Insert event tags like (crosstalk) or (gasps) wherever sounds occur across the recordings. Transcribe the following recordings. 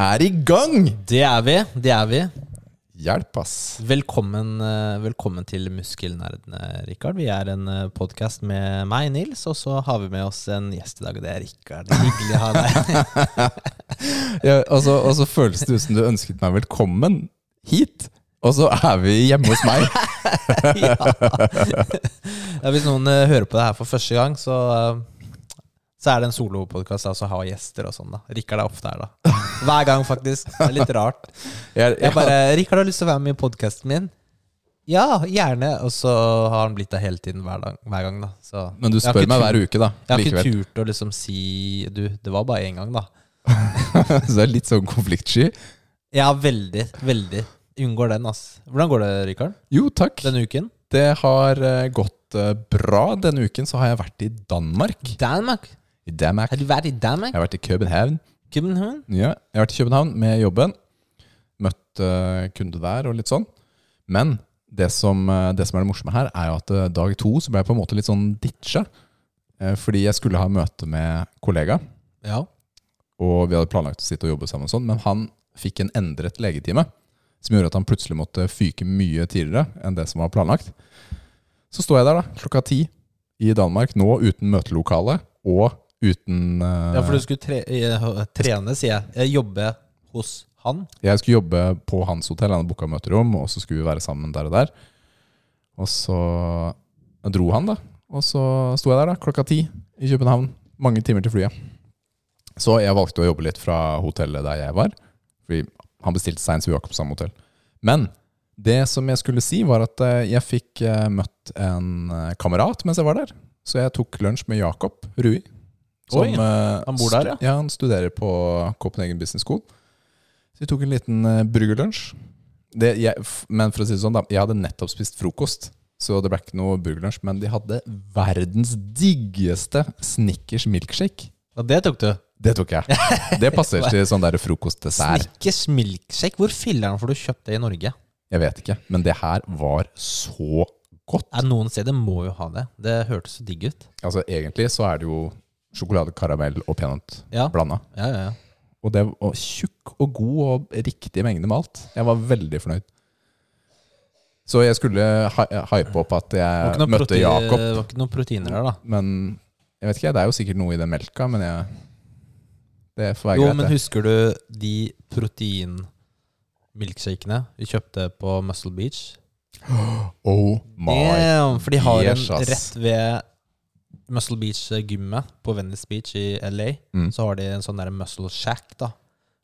Er i gang! Det er vi. Det er vi. Hjelp, ass. Velkommen, eh, velkommen til Muskelnerdene, Rikard. Vi er en podkast med meg, Nils, og så har vi med oss en gjest i dag, og det er Rikard. Hyggelig å ha deg. (laughs) Ja, og, så, og så føles det ut som du ønsket meg velkommen hit. Og så er vi hjemme hos meg. (laughs) ja. Ja, hvis noen eh, hører på det her for første gang, så, eh, så er det en solopodkast altså ha gjester og sånn. da Rikard er ofte her, da. Hver gang, faktisk. Det er litt rart. Jeg, bare 'Rikard har lyst til å være med i podkasten min'. Ja, gjerne. Og så har han blitt der hele tiden hver, dag, hver gang, da. Så men du spør meg hver uke, da. Jeg har ikke Likevel. turt å liksom si Du, det var bare én gang, da. (laughs) Så det er litt sånn konfliktsky. Ja, veldig. Veldig. Unngår den, ass. Hvordan går det, Rikard? Jo, takk. Denne uken? Det har eh, gått eh, bra. Denne uken så har jeg vært i Danmark. Danmark. I Danmark. Har du vært i Danmark? Jeg har vært i København. København? Ja, jeg har vært i København med jobben. Møtt eh, kunde der og litt sånn. Men det som, eh, det som er det morsomme her, er jo at eh, dag to så ble jeg på en måte litt sånn ditcha. Eh, fordi jeg skulle ha møte med kollega, Ja. og vi hadde planlagt å sitte og jobbe sammen, og sånn, men han fikk en endret legetime. Som gjorde at han plutselig måtte fyke mye tidligere enn det som var planlagt. Så står jeg der da, klokka ti i Danmark, nå uten møtelokale og uten uh, ja, for du skulle tre trene, sier jeg. Jobber hos han. Jeg skulle jobbe på hans hotell, han hadde booka møterom, og så skulle vi være sammen der og der. Og så dro han, da. Og så sto jeg der da, klokka ti i København. Mange timer til flyet. Så jeg valgte å jobbe litt fra hotellet der jeg var. Fordi han bestilte seint, så vi var ikke på samme hotell. Men det som jeg skulle si, var at eh, jeg fikk eh, møtt en kamerat mens jeg var der. Så jeg tok lunsj med Jakob Rui. Oi, eh, han bor der, ja. Ja, han studerer på Copenhagen Business School. Så vi tok en liten uh, burgerlunsj. Men for å si det sånn, da, jeg hadde nettopp spist frokost, så det ble ikke noe burgerlunsj. Men de hadde verdens diggeste Snickers milkshake. Ja, det tok du. Det tok jeg. Det passer til sånn der frokostdessert. Snickers milkshake. Hvor filler'n får du kjøpt det i Norge? Jeg vet ikke, men det her var så godt. Ja, noen steder må jo ha det. Det hørtes så digg ut. Altså Egentlig så er det jo sjokolade, karamell og peanøtt Ja. blanda. Ja, ja, ja. Og det var tjukk og god og riktig mengde med alt. Jeg var veldig fornøyd. Så jeg skulle hype opp at jeg møtte Jakob. det var ikke noen proteiner der, da. Men jeg vet ikke, det er jo sikkert noe i den melka, men jeg Det får være Jo, greit, men husker du de protein-milkshakene vi kjøpte på Muscle Beach? (gasps) Oh my Damn, for de har en rett ved Muscle Beach-gymmet på Venice Beach i LA. Mm. Så har de en sånn der Muscle Shack, da.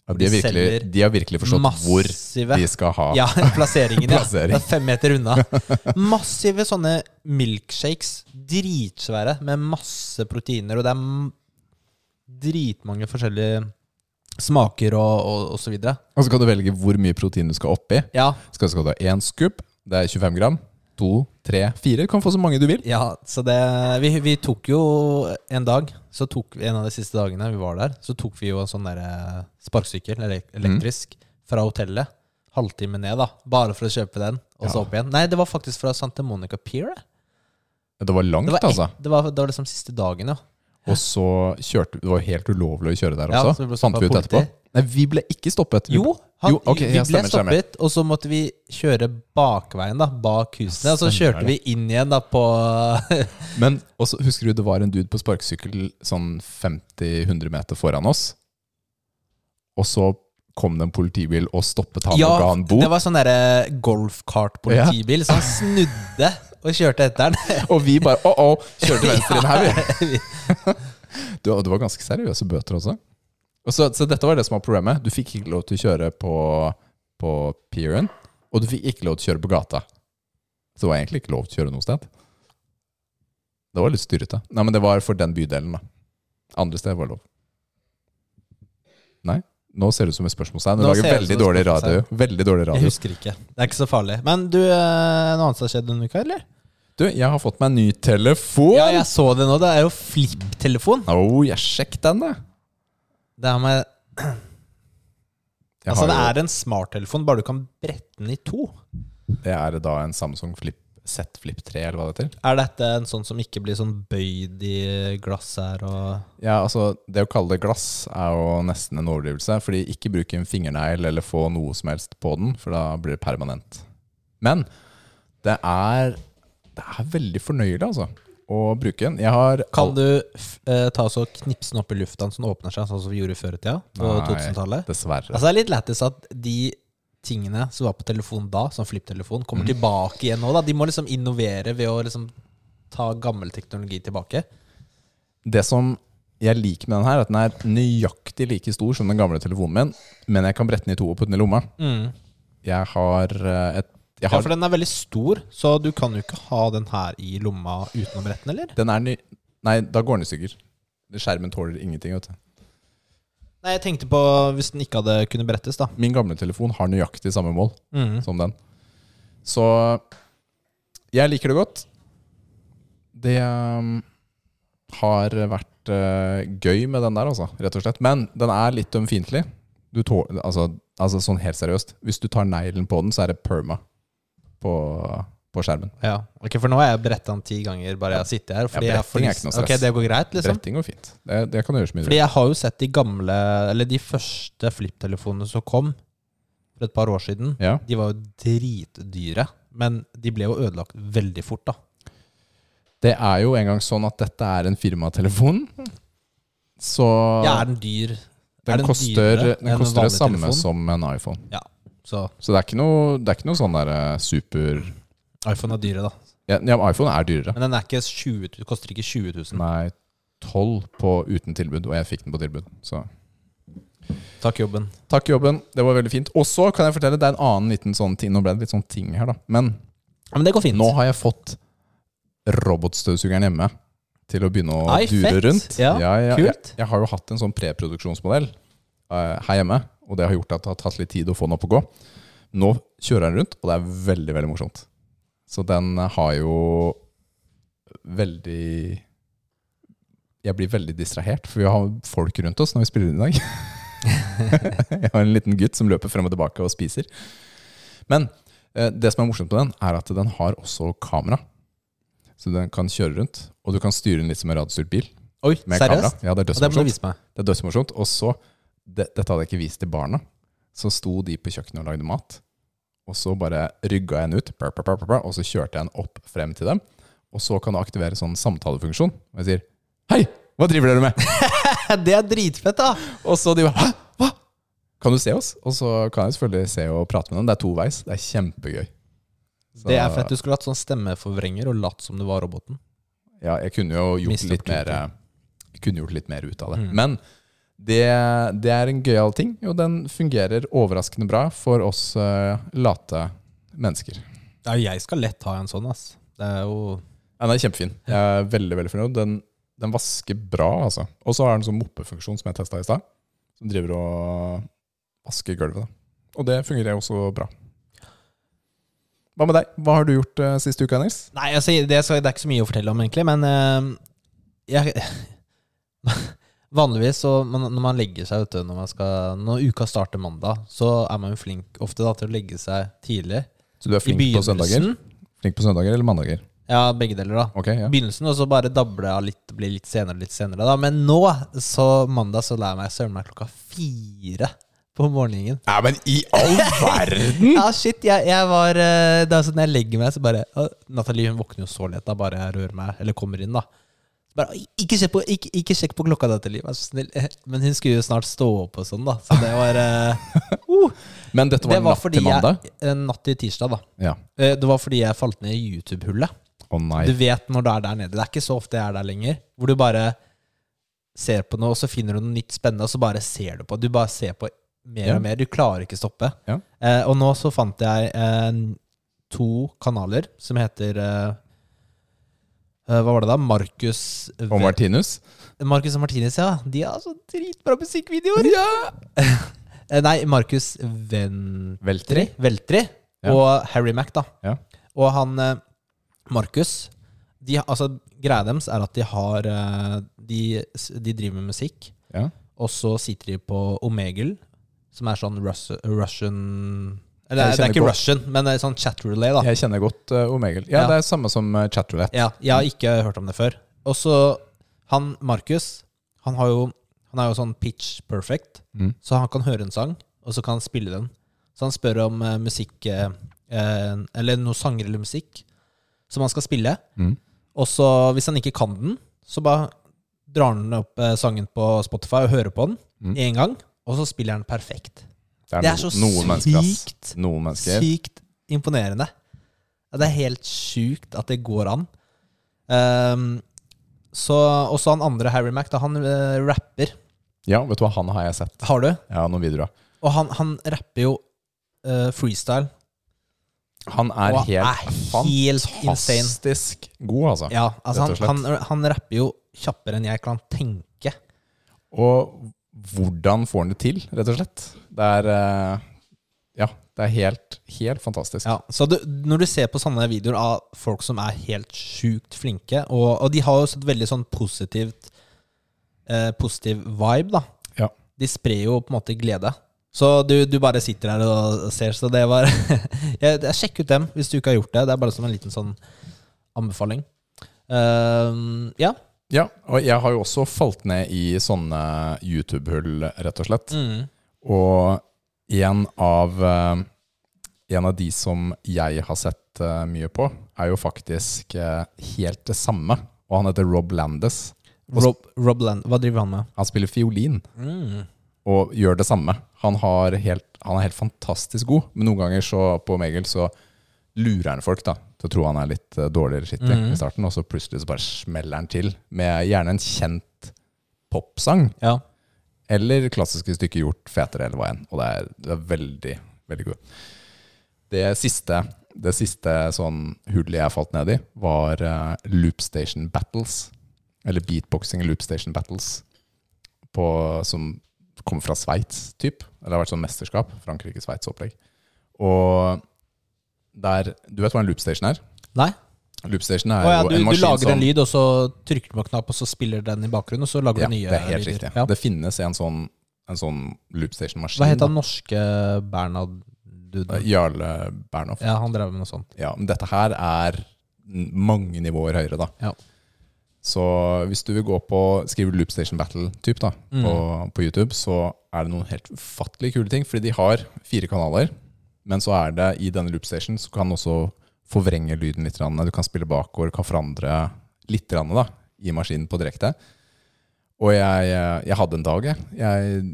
ja, de, har virkelig, de har virkelig forstått hvor de skal ha Ja, (laughs) plasseringen, ja. (laughs) Det er fem meter unna. (laughs) Massive sånne milkshakes. Dritsvære, med masse proteiner, og det er dritmange forskjellige smaker og, og, og så videre. Og så kan du velge hvor mye protein du skal oppi. Ja, Skal, skal du ha én scoop, det er 25 gram. To, tre, fire. Du kan få så mange du vil. ja så det vi, vi tok jo en dag, så tok vi en av de siste dagene vi var der, så tok vi jo en sånn der eh, sparkesykkel, elektrisk, elektrisk, fra hotellet. Halvtime ned, da. Bare for å kjøpe den, og så opp igjen. Nei, det var faktisk fra Santa Monica Pier. det. Var langt, Det var, altså. det, var, det var liksom siste dagen, ja. Og så kjørte Det var helt ulovlig å kjøre der Ja, også. så vi ble fant vi ut etterpå. Nei, vi ble ikke stoppet. Vi- Jo, han, Jo, okay, vi ble stemmer, stemmer. stoppet, og så måtte vi kjøre bakveien, da, bak husene. Og så kjørte vi inn igjen da på (laughs) Men også, husker du det var en dude på sparkesykkel sånn 50-100 meter foran oss? Og så kom det en politibil og stoppet han Ja, og ga han bot. det var sånn derre golfkart-politibil, så han snudde og kjørte etter den. (laughs) Og vi bare oh, oh, kjørte venstre inn her, vi. (laughs) vi. Det var ganske seriøse bøter også. Så, så dette var det som var problemet. Du fikk ikke lov til å kjøre på, på pieren, og du fikk ikke lov til å kjøre på gata. Så det var egentlig ikke lov til å kjøre noe sted. Det var litt styrete. Nei, men det var for den bydelen, da. Andre steder var det lov. Nei? Nå ser det ut som et spørsmålstegn. Du lager veldig dårlig radio. Veldig dårlig Jeg husker ikke. Det er ikke så farlig. Men du, eh, noe annet som har skjedd denne uka, eller? Du, jeg har fått meg en ny telefon! Ja, jeg så det nå. Det er jo flipptelefon. Oh, jeg sjekk den, da. Det er med Altså, det er en smarttelefon, bare du kan brette den i to. det er da en Samsung Flip Z Flip 3, eller hva det heter. Er dette en sånn som ikke blir sånn bøyd i glass her og Ja, altså Det å kalle det glass er jo nesten en overdrivelse. Fordi ikke bruk en fingernegl eller få noe som helst på den, for da blir det permanent. Men det er Det er veldig fornøyelig, altså, å bruke den. Jeg har Kan du eh, ta så knipse den opp i lufta så den åpner seg, sånn som vi gjorde før i tida? På 2000-tallet? Dessverre. Altså Det er litt lættis at de tingene som var på telefon da, som flipptelefon, kommer Mm. tilbake igjen nå. da De må liksom innovere ved å liksom ta gammel teknologi tilbake. Det som jeg liker med den her, er at den er nøyaktig like stor som den gamle telefonen min, men jeg kan brette den i to og putte den i lomma. Jeg har eh, et Ja, for den er veldig stor, så du kan jo ikke ha den her i lomma utenom retten, eller? Den er ny... Nei, da går den i stykker. Skjermen tåler ingenting, vet du. Nei, jeg tenkte på hvis den ikke hadde kunnet brettes, da. Min gamle telefon har nøyaktig samme mål Mm. som den. Så jeg liker det godt. Det um, har vært uh, gøy med den der, altså, rett og slett. Men den er litt ømfintlig. Altså, altså sånn helt seriøst. Hvis du tar neglen på den, så er det perma på, på skjermen. Ja, ok, For nå har jeg bretta den ti ganger bare jeg sitter her. Fordi Ja, bretting er ikke noe stress. Ok, det går greit, liksom? Bretting går fint. Det, det kan gjøres mye. Fordi jeg har jo sett de gamle, eller de første flipptelefonene som kom for et par år siden. Ja. De var jo dritdyre, men de ble jo ødelagt veldig fort, da. Det er jo engang sånn at dette er en firmatelefon. Så Ja, er den dyr? den den koster, den koster det samme telefon? som en iPhone. Ja, så Så det er ikke noe, det er ikke noe sånn der eh, super iPhone er dyre, da. ja, ja, iPhone er dyrere. Men den er ikke 20, 000, koster ikke 20 000. Nei, 12 på uten tilbud, og jeg fikk den på tilbud. Så Takk jobben. takk jobben, det var veldig fint. Og så kan jeg fortelle, det er en annen liten sånn ting. Nå ble det litt sånn ting her, da. Men Ja, men det går fint. nå har jeg fått robotstøvsugeren hjemme til å begynne å Ai, dure fett. rundt. Ja, jeg, kult. jeg har jo hatt en sånn preproduksjonsmodell her hjemme, og det har gjort at det har tatt litt tid å få den opp og gå. Nå kjører den rundt, og det er veldig, veldig morsomt. Så den har jo veldig Jeg blir veldig distrahert, for vi har folk rundt oss når vi spiller inn i dag. (laughs) jeg har en liten gutt som løper frem og tilbake og spiser. Men eh, det som er morsomt med den, er at den har også kamera. Så den kan kjøre rundt, og du kan styre den litt som en radiostyrt bil. Oi, Med kamera. seriøst? Ja, det er det dødsmorsomt. vise meg. Det er dødsmorsomt. Og så, det, dette hadde jeg ikke vist til barna. Så sto de på kjøkkenet og lagde mat. Og så bare rygga jeg den ut, og så kjørte jeg den opp frem til dem. Og så kan du aktivere sånn samtalefunksjon. Og jeg sier 'Hei, hva driver dere med?' (laughs) det er dritfett, da! Og så de bare 'Hæ? Hva? Kan du se oss?' Og så kan jeg selvfølgelig se og prate med dem. Det er toveis. Det er kjempegøy. Så- Det er fett. Du skulle hatt sånn stemmeforvrenger og latt som du var roboten. Ja, jeg kunne jo gjort Mistet litt mer. Jeg kunne gjort litt mer ut av det. Mm. Men det, det er en gøyal ting, og den fungerer overraskende bra for oss uh, late mennesker. Ja, jeg skal lett ha en sånn, ass. Det er jo Ja, den er kjempefin. Jeg er veldig veldig fornøyd. Den, den vasker bra, altså. Og så har den sånn moppefunksjon som jeg testa i stad, som driver og vasker gulvet. Da. Og det fungerer også bra. Hva med deg? Hva har du gjort uh, siste uka, Nils? Nei, altså, det, det er ikke så mye å fortelle om, egentlig, men uh, jeg (laughs) Vanligvis så man, når man legger seg, vet du, når, man skal, når uka starter mandag, så er man jo flink ofte da, til å legge seg tidlig. Så du er flink på søndager? Flink på søndager eller mandager? Ja, begge deler, da. okay, ja. begynnelsen, og så bare dabler jeg av litt, blir litt senere, litt senere. da Men nå, så mandag, så lærer jeg meg søren meg klokka fire på morgenen. Ja, men i all verden! (laughs) Ja, shit, jeg, jeg var eh, er sånn jeg legger meg, så bare Nathalie hun våkner jo så lett da bare jeg rører meg, eller kommer inn, da. Bare, ikke, sjekk på, ikke, ikke sjekk på klokka, vær så snill. Men hun skulle jo snart stå opp og sånn, da. Så det var eh, (laughs) uh, Men dette var, Det var natt til mandag? jeg eh, Natt til tirsdag, da. Ja. Eh, Det var fordi jeg falt ned i YouTube-hullet. Oh. Du vet når du er der nede. Det er ikke så ofte jeg er der lenger. Hvor du bare ser på noe, og så finner du noe nytt spennende, og så bare ser du på. Du bare ser på mer Ja. og mer. Du klarer ikke stoppe. Ja. Eh, og nå så fant jeg eh, to kanaler som heter eh, eh, Hva var det da? Marcus Og Martinus? Marcus og Martinus, ja. De har så dritbra musikkvideoer! Ja! (laughs) nei, Marcus Ven... Veltri? Veltri Ja. og Harry Mack, da. Ja. Og han Marcus de, altså, Greia deres er at de har eh, de, de driver med musikk, Ja. og så sitter de på Omegel, som er sånn Rus Russian Eller, Jeg det er ikke godt- Russian, men det er sånn chat relay, da. Jeg kjenner godt uh, Omegel. Ja, Ja. det er samme som uh, chatroulette. Ja, jeg har ikke hørt om det før. Og så han Markus, han, jo, han er jo sånn pitch perfect, Mm. så han kan høre en sang, og så kan han spille den. Så han spør om uh, musikk eh, eh, Eller noen sanger eller musikk som han skal spille. Mm. Og så, hvis han ikke kan den, så bare drar han opp eh, sangen på Spotify og hører på den Mm. gang, og så spiller han perfekt. Det er, Det er no, så noen sykt, Noen sykt imponerende. Det er helt sjukt at det går an. Um, så også han andre, Harry Mack, da, han uh, rapper. Ja, vet du hva, han har jeg sett. Har du? Ja, noen videoer. Og han, han rapper jo uh, freestyle. Han er Og helt, er helt insane. fantastisk god, altså. Ja, altså Rett og han, han, han rapper jo kjappere enn jeg kan tenke. Og hvordan får han det til, rett og slett? Det er eh, Ja, det er helt, helt fantastisk. Ja, så du, Når du ser på sånne videoer av folk som er helt sjukt flinke, og, og de har jo et veldig sånn positivt eh, Positiv vibe, da. Ja. De sprer jo på en måte glede. Så du, du bare sitter her og ser, så det var (laughs) jeg, jeg Sjekk ut dem hvis du ikke har gjort det. Det er bare som en liten sånn anbefaling. Uh, ja. Ja, og jeg har jo også falt ned i sånne YouTube-hull, rett og slett. Mm. Og en av eh, En av de som jeg har sett eh, mye på, er jo faktisk eh, helt det samme. Og han heter Rob Landis. Rob, Rob Land, hva driver han med? Han spiller fiolin Mm. og gjør det samme. Han, har helt, han er helt fantastisk god, men noen ganger så på Megel så lurer han folk da til å tro han er litt dårligere skittig mm. i starten, og så plutselig så bare smeller han til med gjerne en kjent popsang. Ja. Eller klassiske stykker gjort fetere, eller hva enn. Og det er, det er veldig, veldig god. Det siste, det siste sånn hullet jeg falt ned i, var uh, Loopstation Battles. Eller beatboxing Loopstation Battles. På, som kommer fra Sveits, typ. Eller det har vært sånn mesterskap. Frankrike-Sveits-opplegg. Og der Du vet hva en loopstation er? Nei? Loopstation er oh, ja, jo du, en du maskin lager som en lyd, og så trykker du på en knapp, og så spiller den i bakgrunnen, og så lager Ja, du nye det er helt lyder. riktig. Ja. Det finnes en sånn, en sånn loopstation-maskin. Hva het han norske Bernhard Duden? Jarle Bernhoff. Ja, han drev med noe sånt. Ja, men dette her er mange nivåer høyere, da. Ja. Så hvis du vil gå på skrive Loopstation Battle typ da, Mm. på, på YouTube, så er det noen helt ufattelig kule ting. Fordi de har fire kanaler, men så er det i denne loopstation så kan også forvrenge lyden litt. Du kan spille bakover, kan forandre litt da, i maskinen på direkte. Og jeg, jeg hadde en dag, jeg. Jeg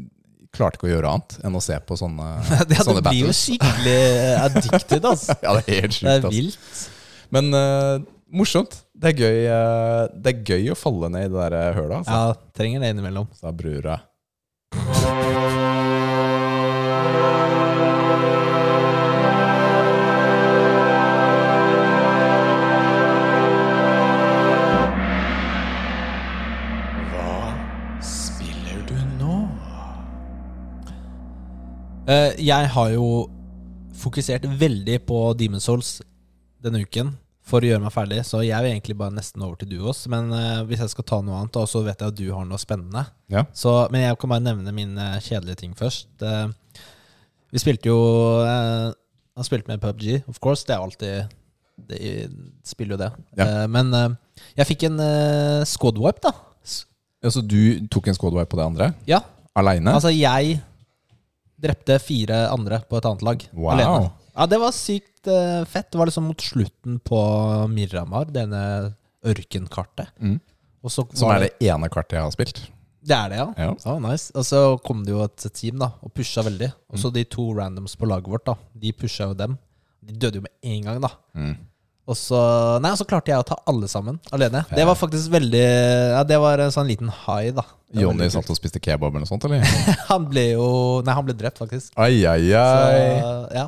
klarte ikke å gjøre annet enn å se på sånne, (laughs) det, sånne Du blir jo skikkelig addicted, altså. (laughs) Ja, det er helt Det er er altså. vilt. Men uh, morsomt. Det er, gøy, uh, det er gøy å falle ned i det der eh, hølet. Altså. Ja, trenger det innimellom. Sa brura. Jeg har jo fokusert veldig på Demon's Souls denne uken for å gjøre meg ferdig, så jeg vil egentlig bare nesten over til Duos. Men uh, hvis jeg skal ta noe annet, og så vet jeg at du har noe spennende Ja. så, Men jeg kan bare nevne min eh, kjedelige ting først. Uh, vi spilte jo uh, Han spilte med PubG, of course. Det er alltid Det spiller jo det. Ja. Eh, men eh, jeg fikk en uh, squad-wipe, da. Ja, Altså, du tok en squadwipe på det andre? Ja, Aleine? Altså, jeg drepte fire andre på et annet lag. Wow. Alene. Ja, det var sykt uh, fett. Det var liksom mot slutten på Miramar, denne ørkenkartet. Mm. Og så Som er det ene kartet jeg har spilt. Det er det, ja. Ja. Ja, nice. Og så kom det jo et team da og pusha veldig. Og så de to randoms på laget vårt, da de pusha jo dem. De døde jo med en gang, da. Mm. Og så Nei, og så klarte jeg å ta alle sammen alene. Det var faktisk veldig Ja, det var en sånn liten high, da. Jonny satt og spiste kebab eller noe sånt, eller? (laughs) Han ble jo Nei, han ble drept, faktisk. Ai, ai, Så, ai. ja.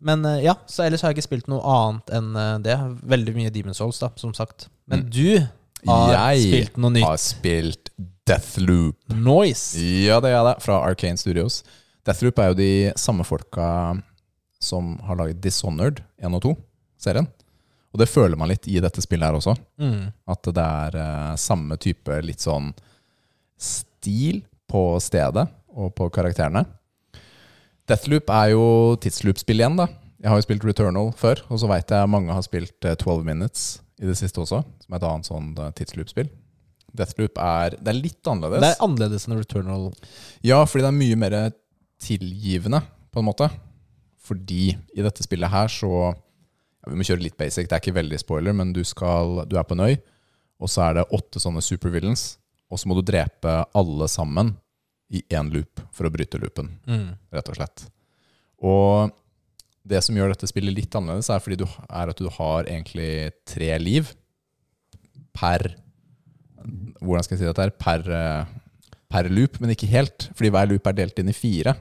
Men eh, ja, så ellers har jeg ikke spilt noe annet enn eh, det. Veldig mye Demon Souls, da, som sagt. Men du har Jeg spilt noe nytt. Jeg Har spilt Deathloop. Noise. Ja, det er det. Fra Arcane Studios. Deathloop er jo de samme folka som har laget Dishonored 1 og 2-serien. Og det føler man litt i dette spillet her også. Mm. At det er eh, samme type litt sånn stil på stedet og på karakterene. Deathloop er jo tidsloop-spill igjen, da. Jeg har jo spilt Returnal før, og så veit jeg mange har spilt eh, 12 Minutes i det siste også, som er et annet sånn eh, tidsloop-spill. Deathloop er Det er litt annerledes. Det er annerledes enn Returnal. Ja, fordi det er mye mer tilgivende, på en måte. Fordi i dette spillet her så ja, Vi må kjøre litt basic, det er ikke veldig spoiler, men du, skal, du er på en øy, og så er det åtte sånne supervillains, og så må du drepe alle sammen i én loop for å bryte loopen, Mm. rett og slett. Og det som gjør dette spillet litt annerledes, er, fordi du, er at du har egentlig tre liv per Hvordan skal jeg si dette her? Per, per loop, men ikke helt. Fordi hver loop er delt inn i fire.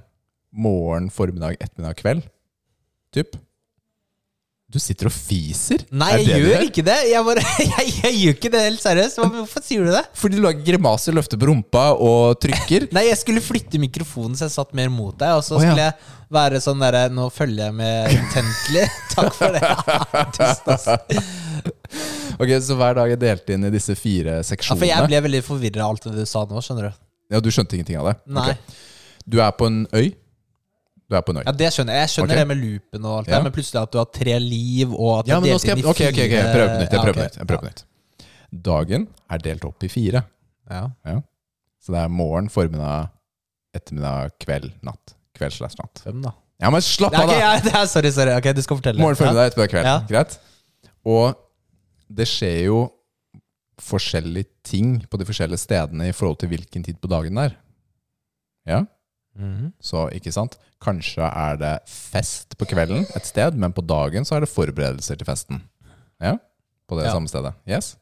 Morgen, formiddag, ettermiddag, kveld. Typ. Du sitter og fiser. Nei, jeg gjør det gjør ikke det! Jeg, bare, (laughs) jeg, jeg gjør ikke det helt seriøst. Hvorfor sier du det? Fordi du lager grimaser, løfter på rumpa og trykker. (laughs) Nei, jeg skulle flytte mikrofonen så jeg satt mer mot deg, og så ja. skulle jeg være sånn derre Nå følger jeg med intently. (laughs) Takk for det. Ok, Så hver dag er delt inn i disse fire seksjonene? Ja, for jeg ble veldig forvirra av alt det du sa nå, skjønner du. Ja, Du skjønte ingenting av det? Nei. Okay. Du er på en øy. Du er på en øy. Ja, Det skjønner jeg. Jeg skjønner Ok. det med loopen og alt Ja. det, men plutselig at du har tre liv, og at det Ja, er men nå delt skal inn jeg i Ok, ok, ok, jeg prøver på nytt. Jeg Ja, prøver på nytt, jeg prøver på nytt. Dagen er delt opp i fire. Ja. Så det er morgen, formiddag, ettermiddag, kveld, natt. Kveld slash natt. Fem, da. Ja, men slapp av, ok, da! ja, (laughs) det er, sorry, sorry. Ok, du skal fortelle. Morgen, formiddag, ettermiddag, kveld. Ja. Greit? Og det skjer jo forskjellige ting på de forskjellige stedene i forhold til hvilken tid på dagen det er. Ja, Mhm. så ikke sant? Kanskje er det fest på kvelden et sted, men på dagen så er det forberedelser til festen. Ja, på det Ja. samme stedet. Yes.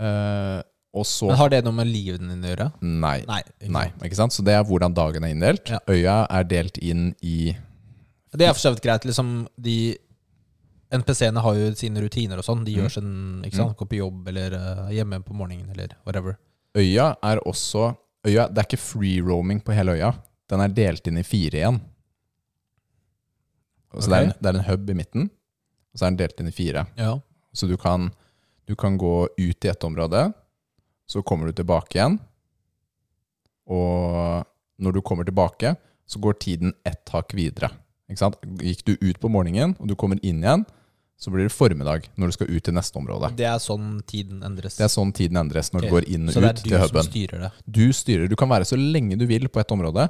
Uh, så Men har det noe med livet din å gjøre? Nei. Nei. ikke Nei, sant. ikke sant? Så det er hvordan dagen er inndelt. Ja. Øya er delt inn i Det er for så vidt greit. Liksom, de NPC-ene har jo sine rutiner og sånn. De Mm. gjør sin ikke sant? Går på jobb eller eh, hjemme på morgenen eller whatever. Øya er også øya, Det er ikke free roaming på hele øya. Den er delt inn i fire igjen. Så det, er en, det er en hub i midten, og så er den delt inn i fire. Ja. Så du kan, du kan gå ut i ett område, så kommer du tilbake igjen. Og når du kommer tilbake, så går tiden ett hakk videre. Gikk du ut på morgenen, og du kommer inn igjen, så blir det formiddag når du skal ut til neste område. Det er sånn tiden endres. Det er sånn tiden endres når okay. du går inn og Så det er du som styrer det. Du styrer. Du kan være så lenge du vil på et område,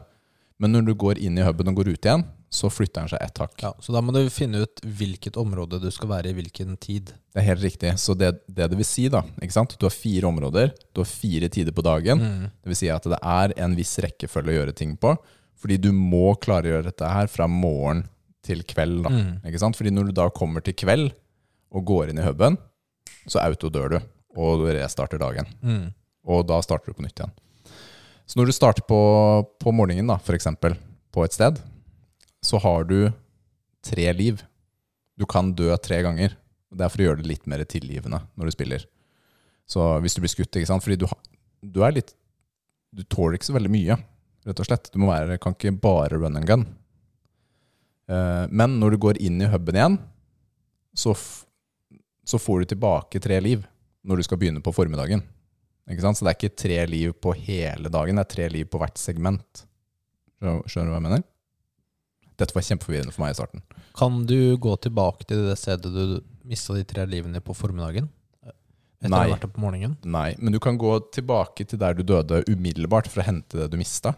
men når du går inn i huben og går ut igjen, så flytter den seg ett hakk. Ja, så da må du finne ut hvilket område du skal være i hvilken tid. Det er helt riktig. Så det, det det vil si, da ikke sant? Du har fire områder, du har fire tider på dagen. Mm. Det vil si at det er en viss rekkefølge å gjøre ting på. Fordi du må klare å gjøre dette her fra morgen til kveld. Da. Mm. Ikke sant? Fordi når du da kommer til kveld og går inn i huben, så autodør du, og du restarter dagen. Mm. Og da starter du på nytt igjen. Så når du starter på, på morgenen, da, eksempel, på et sted, så har du tre liv. Du kan dø tre ganger. Det er for å gjøre det litt mer tilgivende når du spiller. Så hvis du blir skutt, ikke sant Fordi du, du er litt Du tåler ikke så veldig mye, rett og slett. Du må være, kan ikke bare run and gun. Eh, Men når du går inn i huben igjen, så, så får du tilbake tre liv når du skal begynne på formiddagen. Så det er ikke tre liv på hele dagen, det er tre liv på hvert segment. Skjønner du hva jeg mener? Dette var kjempeforvirrende for meg i starten. Kan du gå tilbake til det stedet du mista de tre livene på formiddagen? Etter å Nei. ha vært på morgenen? Nei, men du kan gå tilbake til der du døde umiddelbart for å hente det du mista.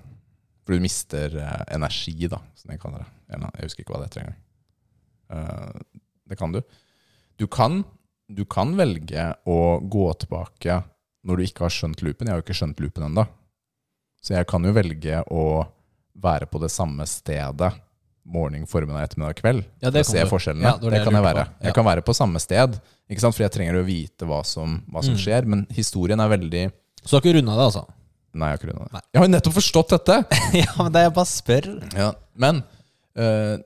For du mister eh, energi, da, som jeg kaller det. Jeg husker ikke hva det heter engang. Uh, det kan du. Du kan, du kan velge å gå tilbake når du ikke har skjønt loopen. Jeg har jo ikke skjønt loopen ennå. Så jeg kan jo velge å være på det samme stedet morgen, formiddag, ettermiddag, kveld. Ja, det for å se forskjellene. Ja, det det det, kan jeg være. Ja. Jeg kan være på samme sted, ikke sant? for jeg trenger å vite hva som, hva som Mm. skjer. Men historien er veldig Så du har ikke runda det, altså? Nei, jeg har ikke rundet det. Nei. Jeg har jo nettopp forstått dette! (laughs) ja, men det er jeg bare spør. Ja, men eh,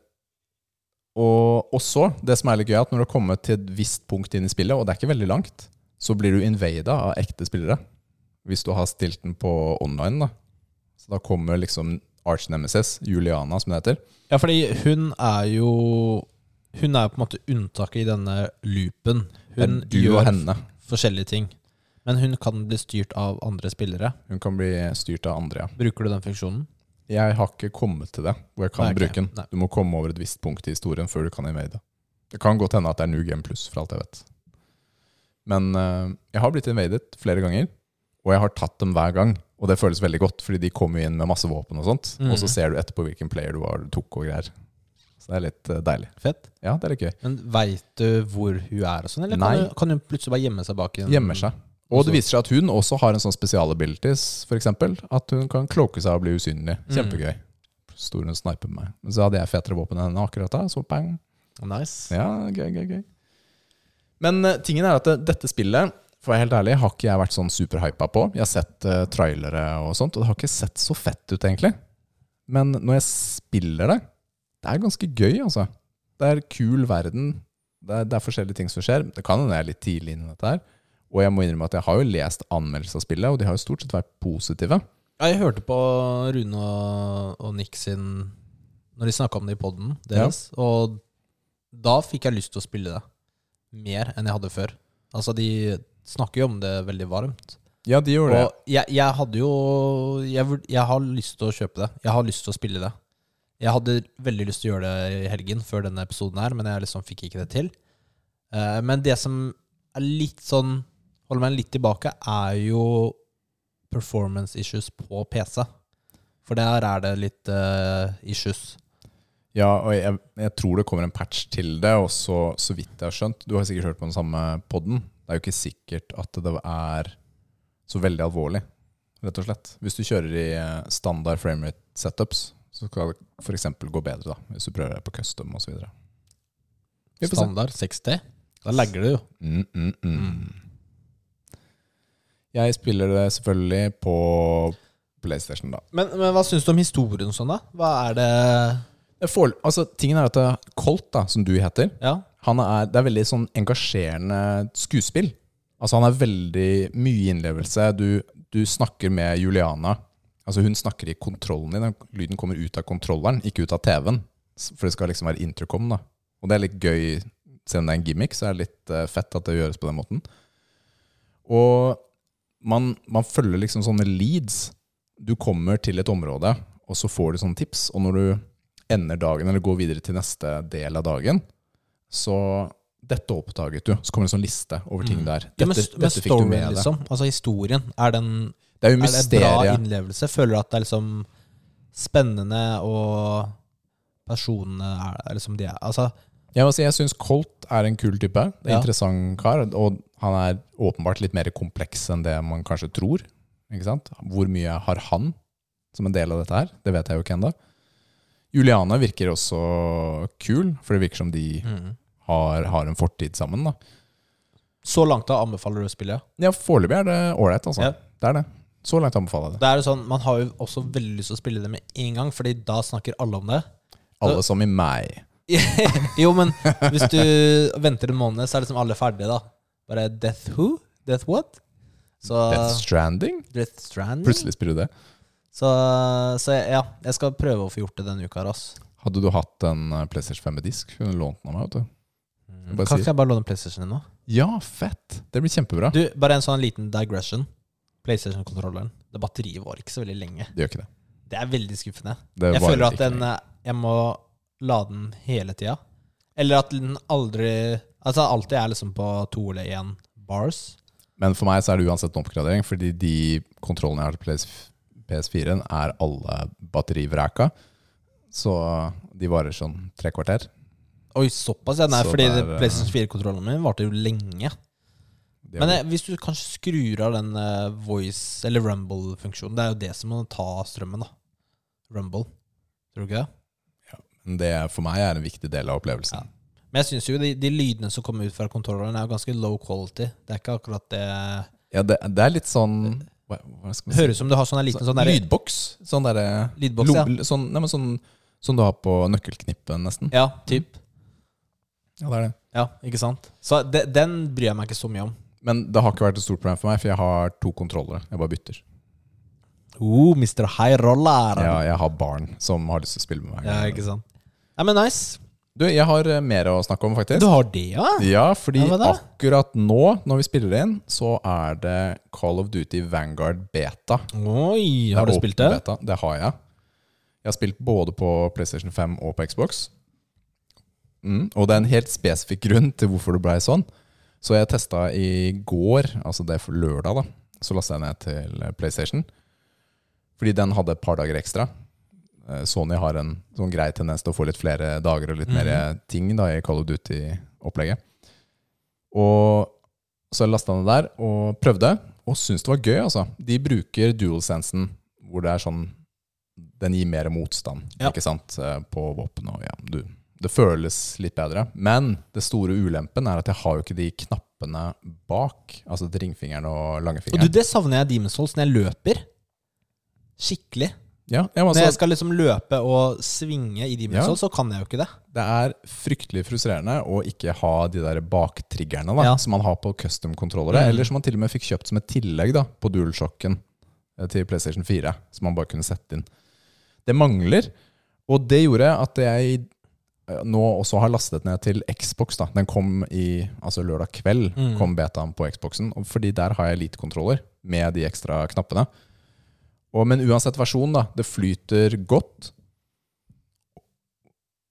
og, så, det som er litt gøy, at når du har kommet til et visst punkt inn i spillet, og det er ikke veldig langt, så blir du invada av ekte spillere. Hvis du har stilt den på online, da. Så da kommer liksom Arch Nemesis, Juliana som det heter. Ja, fordi hun er jo Hun er jo på en måte unntaket i denne loopen. Hun gjør henne. forskjellige ting. Men hun kan bli styrt av andre spillere. Hun kan bli styrt av andre, ja. Bruker du den funksjonen? Jeg har ikke kommet til det hvor jeg kan Nei, bruke den. Nei. Du må komme over et visst punkt i historien før du kan invade. Det kan godt hende at det er New Game Plus, for alt jeg vet. Men uh, jeg har blitt invadet flere ganger, og jeg har tatt dem hver gang. Og det føles veldig godt, fordi de kommer inn med masse våpen og sånt. mm. Og så ser du etterpå hvilken player du var du tok og greier. Så det er litt uh, deilig. Fett. Ja, det er litt gøy. Men veit du hvor hun er og sånn, eller Nei. kan hun, kan hun plutselig bare gjemme seg bak en Gjemmer seg. Og det viser seg at hun også har en sånn spesialabilities, f.eks. At hun kan kloke seg og bli usynlig. Mm. Kjempegøy. Stor hun sniper meg. Men så hadde jeg fetere våpen enn henne akkurat da. Så bang. Nice. Ja, gøy, gøy, gøy. Men uh, tingen er at det, dette spillet, for å være helt ærlig, har ikke jeg vært sånn superhypa på. Jeg har sett uh, trailere og sånt, og det har ikke sett så fett ut, egentlig. Men når jeg spiller det, det er ganske gøy, altså. Det er kul verden. Det er, det er forskjellige ting som skjer. Det kan hende jeg er litt tidlig inne i dette her. Og jeg må innrømme at jeg har jo lest anmeldelser av spillet, og de har jo stort sett vært positive. Ja, jeg hørte på Rune og, Nick sin Når de snakka om det i poden deres, og da fikk jeg lyst til å spille det mer enn jeg hadde før. Altså, de snakker jo om det veldig varmt. Ja, de gjorde det. Og jeg, jeg hadde jo jeg, jeg har lyst til å kjøpe det. Jeg har lyst til å spille det. Jeg hadde veldig lyst til å gjøre det i helgen før denne episoden her, men jeg liksom fikk ikke det til. Eh, men det som er litt sånn Holder meg litt tilbake, er jo performance issues på PC. For der er det litt uh, issues. Ja, og jeg, jeg tror det kommer en patch til det, og så, så vidt jeg har skjønt Du har sikkert hørt på den samme podden. Det er jo ikke sikkert at det er så veldig alvorlig, rett og slett. Hvis du kjører i eh, standard framerate setups, så skal det f.eks. gå bedre, da. Hvis du prøver deg på custom osv. Standard 60. Da legger du jo. Mm, mm, mm. Jeg spiller det selvfølgelig på PlayStation, da. Men, men hva syns du om historien sånn, da? Hva er det får, altså, tingen er at Colt, da, som du heter, Ja. han er, det er veldig sånn engasjerende skuespill. Altså Han er veldig mye innlevelse. Du, du snakker med Juliana. Altså Hun snakker i kontrollen din. Lyden kommer ut av kontrolleren, ikke ut av TV-en. For det skal liksom være intercom. da Og det er litt gøy. Selv om det er en gimmick, så er det litt eh, fett at det gjøres på den måten. Og man, man følger liksom sånne leads. Du kommer til et område, og så får du sånne tips. Og når du ender dagen, eller går videre til neste del av dagen, så dette oppdaget du. Så kommer det en sånn liste over ting der. der. Ja, men, Dette, men dette fikk du med deg. liksom. Altså historien. Er, den, Det er er det bra innlevelse? Føler du at det er liksom spennende, og personene er, er liksom de er Altså, Jeg må si, jeg syns Colt er en kul type. En Ja. interessant kar. Og han er åpenbart litt mer kompleks enn det man kanskje tror. Ikke sant? Hvor mye har han som en del av dette her? Det vet jeg jo ikke ennå. Juliane virker også kul, for det virker som de mm. har, har en fortid sammen. da Så langt da anbefaler du å spille? Ja, Foreløpig er det ålreit, altså. Ja. Det er det. Så langt anbefaler jeg det. Da er det sånn, Man har jo også veldig lyst til å spille det med en gang, Fordi da snakker alle om det. Alle som i meg. (laughs) jo, men hvis du venter en måned, så er liksom alle ferdige, da. Bare Death Who? Death What? Så Death Stranding? Death Stranding? Plutselig spiller du det. Så, så ja, jeg skal prøve å få gjort det denne uka ass. Hadde du hatt en eh, PlayStation 5 med disk, kunne du lånt den av meg. vet du. Mm. Kan ikke jeg bare låne PlayStation din nå? Ja, fett! Det blir kjempebra. Du, bare en sånn liten digression. PlayStation-kontrolleren. Det batteriet var ikke så veldig lenge. Det gjør ikke det. Det er veldig skuffende. det Jeg føler at den eh, Jeg må lade den hele tida. Eller at den aldri Altså alltid er liksom på to eller én bars. Men for meg så er det uansett en oppgradering, fordi de kontrollene jeg har til PS- PS4-en, er alle batterivreka. Så de varer sånn tre kvarter. Oi, såpass, ja. Nei, Så fordi det er, eh, PlayStation 4-kontrollen min varte jo lenge. Men har- eh, hvis du kanskje skrur av den eh, voice- eller rumble-funksjonen Det er jo det som må ta strømmen, da. Rumble. Tror du ikke det? Det for meg er en viktig del av opplevelsen. Men jeg syns jo de, de lydene som kommer ut fra kontrolleren, er jo ganske low quality. Det er ikke akkurat det Ja, det, det er litt sånn hva, hva si? Høres ut som du har sånn liten sånn der, Lydboks. Sånn derre Lydboks, ja. sånn, nei, men sånn som du har på nøkkelknippen, nesten. Ja, typ. Ja, det er det. Ja, ikke sant? Så de, den bryr jeg meg ikke så mye om. Men det har ikke vært et stort problem for meg, for jeg har to kontrollere. Jeg bare bytter. Oh, Mr. High Roller. Ja, jeg har barn som har lyst til å spille med meg. Ja, ikke sant. Nei, men nice. Du, jeg har eh, mer å snakke om, faktisk. Du har det, ja? Ja, fordi Ja, akkurat nå, når vi spiller inn, så er det Call of Duty Vanguard Beta. Oi, har du spilt det? Beta. Det har jeg. Jeg har spilt både på PlayStation 5 og på Xbox. Mm, og det er en helt spesifikk grunn til hvorfor det blei sånn. Så jeg testa i går, altså det er for lørdag, da. Så lasta jeg ned til PlayStation. Fordi den hadde et par dager ekstra. Eh, Sony har en sånn grei tendens til å få litt flere dager og litt mer ting da i Call of Duty-opplegget. Og så lasta jeg den der og prøvde, og syntes det var gøy. altså. De bruker dual-sensen, hvor det er sånn Den gir mer motstand Ja. ikke sant, eh, på våpen. og ja, du, Det føles litt bedre. Men det store ulempen er at jeg har jo ikke de knappene bak. Altså ringfingeren og Og du, det savner jeg i Demon's Souls når jeg løper. Skikkelig. Ja, jeg Når jeg altså, skal liksom løpe og svinge i dimensol, Ja. Så kan jeg jo ikke det. det er fryktelig frustrerende å ikke ha de der baktriggerne da, Ja. som man har på custom-kontrollere, Mm. eller som man til og med fikk kjøpt som et tillegg da, på DualShocken eh, til PlayStation 4, som man bare kunne sette inn. Det mangler, og det gjorde at jeg eh, nå også har lastet ned til Xbox. da. Den kom i altså lørdag kveld, Mm. kom betaen på Xboxen, fordi der har jeg Elite-kontroller med de ekstra knappene. Og, men uansett versjon, da, det flyter godt.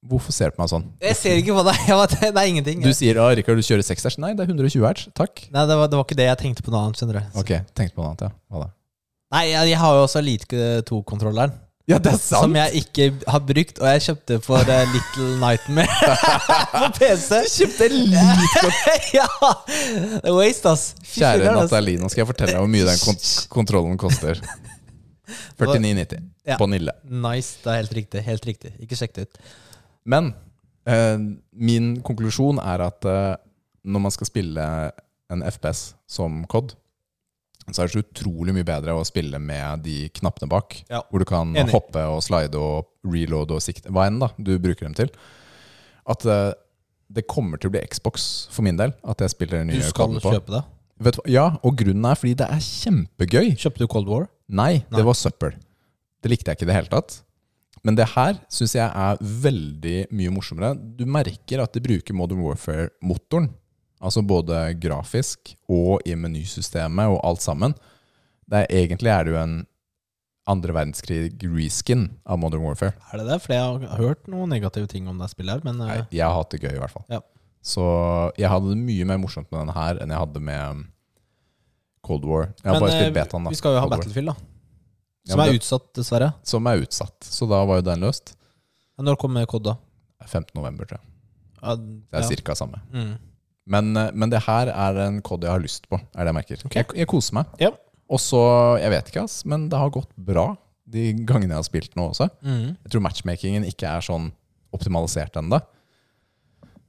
Hvorfor ser du på meg sånn? Jeg ser ikke på deg. (laughs) Det er ingenting. Du sier ah, Rikard, du kjører 6 hertz. Nei, det er 120 hertz. Takk. Nei, det var, det var ikke det jeg tenkte på noe annet, skjønner du. Ok, tenkte på noe annet, ja. Hva da? Nei, jeg, jeg har jo også Elite 2-kontrolleren. Ja, det er sant Som jeg ikke har brukt, og jeg kjøpte for uh, Little Nightmare (laughs) på PC. Du kjøpte Elite (laughs) ja! Waste, ass. Kjære nå skal jeg fortelle deg hvor mye den kont kontrollen koster. 49,90 Ja. på Nille. Nice. Det er helt riktig. Helt riktig. Ikke sjekk det ut. Men eh, min konklusjon er at eh, når man skal spille en FPS som COD, så er det så utrolig mye bedre å spille med de knappene bak. Ja. Hvor du kan Enig. hoppe og slide og reload og sikte. Hva enn da du bruker dem til. At eh, det kommer til å bli Xbox for min del. At jeg spiller den Du skal kjøpe det. Vet? Ja, og grunnen er fordi det er kjempegøy. Kjøpte du Cold War? Nei, Nei. det var søppel. Det likte jeg ikke i det hele tatt. Men det her syns jeg er veldig mye morsommere. Du merker at de bruker Modern Warfare-motoren. Altså både grafisk og i menysystemet og alt sammen. Det er, egentlig er det jo en andre verdenskrig reskin av Modern Warfare. Er det det? For jeg har hørt noen negative ting om det spillet her, men Nei, eh, jeg har hatt det gøy, i hvert fall. Ja. Så jeg hadde det mye mer morsomt med denne her enn jeg hadde med um, Cold War. Jeg har men bare eh, spilt betaen, da. vi skal jo ha Cold War. Battlefield, da. Ja, Som men er det- utsatt, dessverre. Som er utsatt. Så da var jo den løst. Men Når kommer Cod, da? 15. november, tror jeg. Ja, Det er ja. cirka samme. Mm. Men, eh, men det her er en kod jeg har lyst på, er det jeg merker. Ok. Jeg, jeg koser meg. Ja. Og så, jeg vet ikke, ass, men det har gått bra de gangene jeg har spilt nå også. Mm. Jeg tror matchmakingen ikke er sånn optimalisert ennå.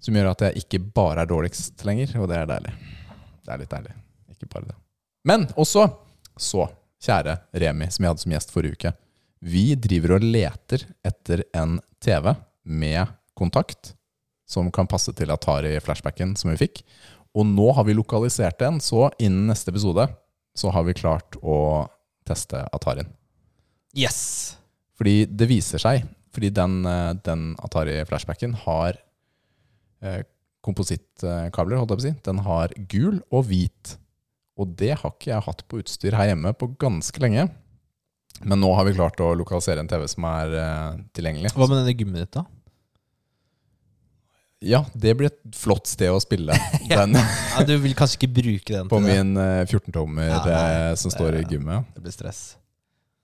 Som gjør at jeg ikke bare er dårligst lenger, og det er deilig. Det er litt deilig. Ikke bare det. Men også, så, kjære Remi, som jeg hadde som gjest forrige uke. Vi driver og leter etter en TV med kontakt som kan passe til Atari-flashbacken som vi fikk. Og nå har vi lokalisert en, så innen neste episode så har vi klart å teste Atarien. Yes! Fordi det viser seg, fordi den, eh, den Atari-flashbacken har komposittkabler, holdt jeg på å si. Den har gul og hvit. Og det har ikke jeg hatt på utstyr her hjemme på ganske lenge. Men nå har vi klart å lokalisere en TV som er eh, tilgjengelig. Hva med denne gymmen ditt, da? Ja, det blir et flott sted å spille (laughs) den Ja, du vil kanskje ikke bruke den på min eh, 14-tommer Ja, eh, som står i gymmet. Det blir stress.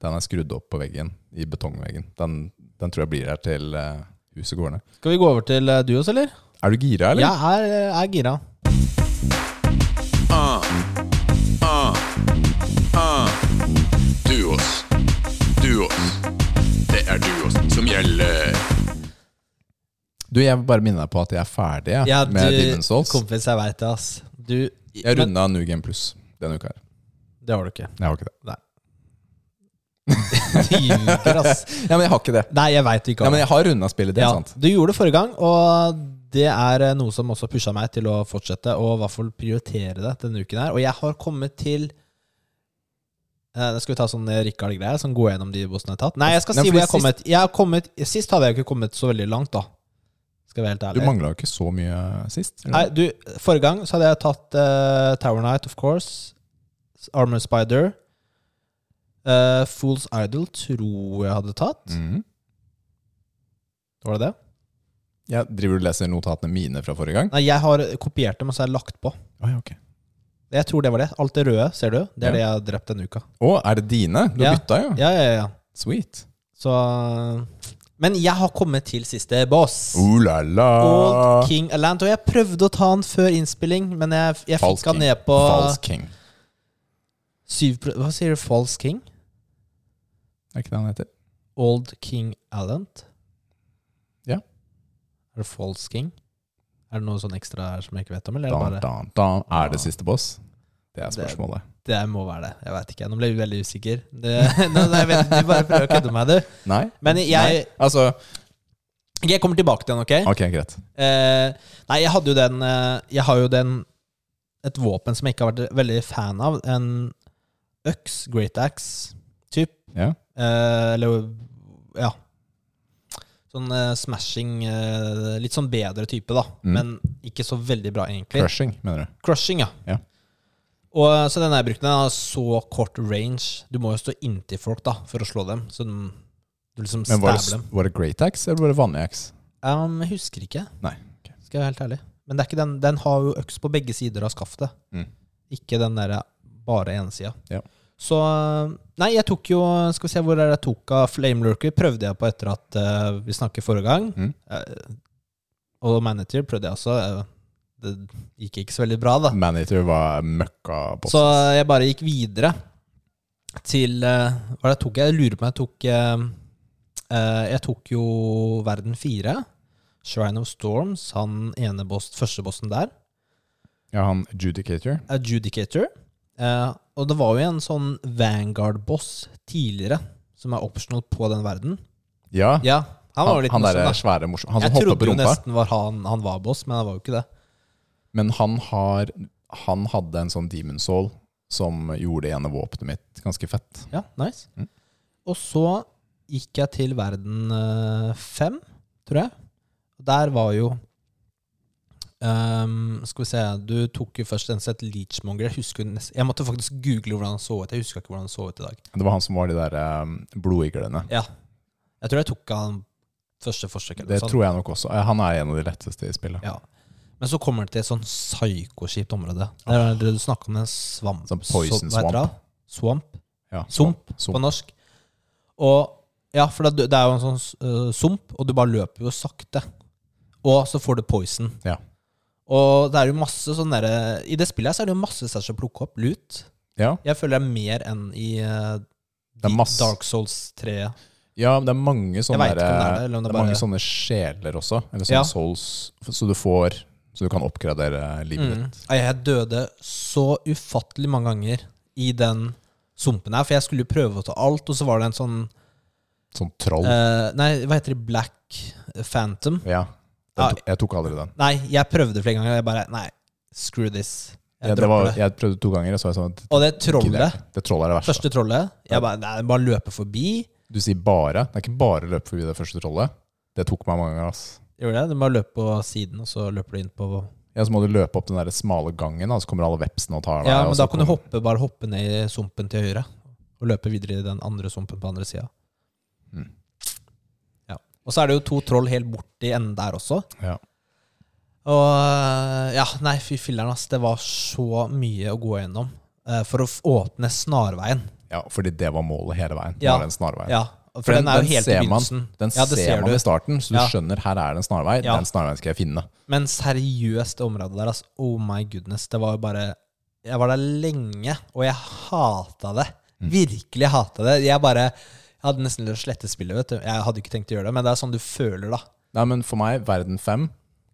Den er skrudd opp på veggen, i betongveggen. Den, den tror jeg blir her til eh, huset går ned. Skal vi gå over til du også, eller? Er du gira, eller? Jeg er, eh, er gira. Ah, ah, ah. Duos. Duos. Det er duos som gjelder. Du, Jeg vil bare minne deg på at jeg er ferdig jeg, Ja, med du, Demon's Souls. kompis, jeg veit det, ass. Du Jeg men- runda New Game Plus denne uka. her Det har du ikke. Jeg har ikke det. (laughs) Du ljuger, ass. (laughs) Ja, men jeg har ikke det. Nei, jeg veit du ikke Ja, har men det. jeg har runda spillet, det er Ja, sant. du gjorde det forrige gang, og det er eh, noe som også pusha meg til å fortsette og i hvert fall prioritere det denne uken her. Og jeg har kommet til eh, Da skal vi ta sånn Rikard-greie, sånn gå gjennom de bossene jeg har tatt. Nei, jeg skal Nei, si hvor jeg har kommet. Jeg har kommet Sist hadde jeg ikke kommet så veldig langt, da. Skal jeg være helt ærlig. Du mangla ikke så mye sist. eller? Nei, du, forrige gang så hadde jeg tatt uh, Tower Knight, of course. Armor Spider. Uh, Fool's Idol tror jeg hadde tatt. Mm. Var det det? Ja, driver du og leser notatene mine fra forrige gang? Nei, jeg har kopiert dem, og så har jeg lagt på. Å, ja, ok. Jeg tror det var det. Alt det røde, ser du? Det er Ja. det jeg har drept denne uka. Å, er det dine? Du Ja. bytta, ja? Ja, ja, ja. Sweet. Så Men jeg har kommet til siste boss. Uh, la, la. Old King Alant. Og jeg prøvde å ta den før innspilling, men jeg, jeg fikk han ned på False King. syv Hva sier du? False King? Er ikke det han heter? Old King Alant? Er det False King? Er det noe sånn ekstra her som jeg ikke vet om? Eller er det Da, bare da, da. Er det siste boss? Det er spørsmålet. Det må være det. Jeg vet ikke. Nå ble jeg veldig usikker. Det, (laughs) nå, jeg vet, du bare prøver å kødde med meg, du. Nei? Men jeg, Nei. Altså, jeg kommer tilbake til den, ok? ok, greit. Eh, nei, jeg hadde jo den eh, Jeg har jo den Et våpen som jeg ikke har vært veldig fan av. En øks, great axe, typ. Ja. Eh, eller ja. Sånn uh, smashing uh, Litt sånn bedre type, da. Mm. Men ikke så veldig bra, egentlig. Crushing, mener du? Crushing, ja. Ja. Og eh, Så den jeg brukte, Den har så kort range. Du må jo stå inntil folk da for å slå dem. Så den, du liksom Men var det, dem. var det great axe, eller var det vanlig axe? Um, jeg husker ikke. Nei, Okay. Skal jeg være helt ærlig. Men den, den har jo øks på begge sider av skaftet. Mm. Ikke den der bare ene sida. Ja. Så Nei, jeg tok jo Skal vi se hvor er det jeg tok av Flame Lurker. Prøvde jeg på etter at uh, vi snakket forrige gang. Mm. Uh, og Manager prøvde jeg også. Uh, det gikk ikke så veldig bra, da. Manager var møkka på Så jeg bare gikk videre til eh, Hva er det jeg tok? Jeg lurer på om jeg tok eh, eh, Jeg tok jo Verden 4. Shrine of Storms, han ene boss, første bossen der. Ja, han Judicator. Adjudicator. Eh, og det var jo en sånn Vanguard-boss tidligere, som er optional på den verden. Ja, Ja, han var jo han, litt han der morsom, svære morsom. Han som Jeg trodde jo nesten var han, han var boss, men han var jo ikke det. Men han har Han hadde en sånn demon soul som gjorde ene våpenet mitt ganske fett. Ja, nice. Mm. Og så gikk jeg til verden eh, fem, tror jeg. Der var jo ehm, Skal vi se Du tok jo først en sett Leachmonger. Jeg, husker, jeg måtte faktisk google hvordan han så ut. Jeg husker ikke hvordan han så ut i dag. Det var han som var de der um, blodiglene. Ja. Jeg tror jeg tok han første forsøk. eller Det sånn. tror jeg nok også. Eh, Han er en av de letteste i spillet. Ja. Men så kommer det til et sånn psykoskipt område. Det er det du snakker om, den svamp... Sånn poison heter det? Swamp? Ja, Sump, Sump. på norsk. Og ja, for det, det er jo en sånn uh, sump, og du bare løper jo sakte. Og så får du poison. Ja. Og det er jo masse sånn derre I det spillet her så er det jo masse steder å plukke opp. Lut. Ja, Jeg føler det er mer enn i øh, Det er masse- Dark Souls 3. ja men det er mange sånne, vet ikke om det er der- det, eller om det det er mange sånne sjeler også. Eller sånne Ja. souls, så du får Så du kan oppgradere livet Mm. ditt. Jeg døde så ufattelig mange ganger i den sumpen her, for jeg skulle jo prøve å ta alt, og så var det en sånn Sånn troll. øh, Nei, hva heter det? Black Phantom? ja. Ja. Jeg, tok, jeg tok aldri den. Nei, jeg prøvde flere ganger, og jeg bare Nei, screw this. Jeg Ja, det var, jeg prøvde to ganger, og så var jeg sånn Og det trollet, Det trollet er det verste. første trollet Jeg bare, nei, bare løpe forbi. Du sier bare. Det er ikke bare å løpe forbi det første trollet. Det tok meg mange ganger. ass. Gjorde det? Du bare løper på siden, og så løper du inn på Ja, Så må du løpe opp den der smale gangen, og så kommer alle vepsene og tar deg. Ja, men da kan du hoppe, bare hoppe ned i sumpen til høyre. Og løpe videre i den andre sumpen på andre sida. Mm. Og så er det jo to troll helt borti enden der også. Ja. Og ja, nei, fy filler'n, ass. Det var så mye å gå gjennom eh, for å åpne snarveien. ja, fordi det var målet hele veien. Ja. Var den snarveien. Ja, for den, er jo helt i begynnelsen. den Ja, det ser, ser man du. i starten, så du Ja. skjønner her er det en snarvei. Ja. Den snarveien skal jeg finne. Men seriøst, det området der, altså. Oh my goodness. Det var jo bare Jeg var der lenge, og jeg hata det. Mm. Virkelig hata det. Jeg bare Jeg hadde nesten lyst til å slette spillet, vet du. Jeg hadde ikke tenkt å gjøre det, men det er sånn du føler, da. Nei, men for meg, Verden 5,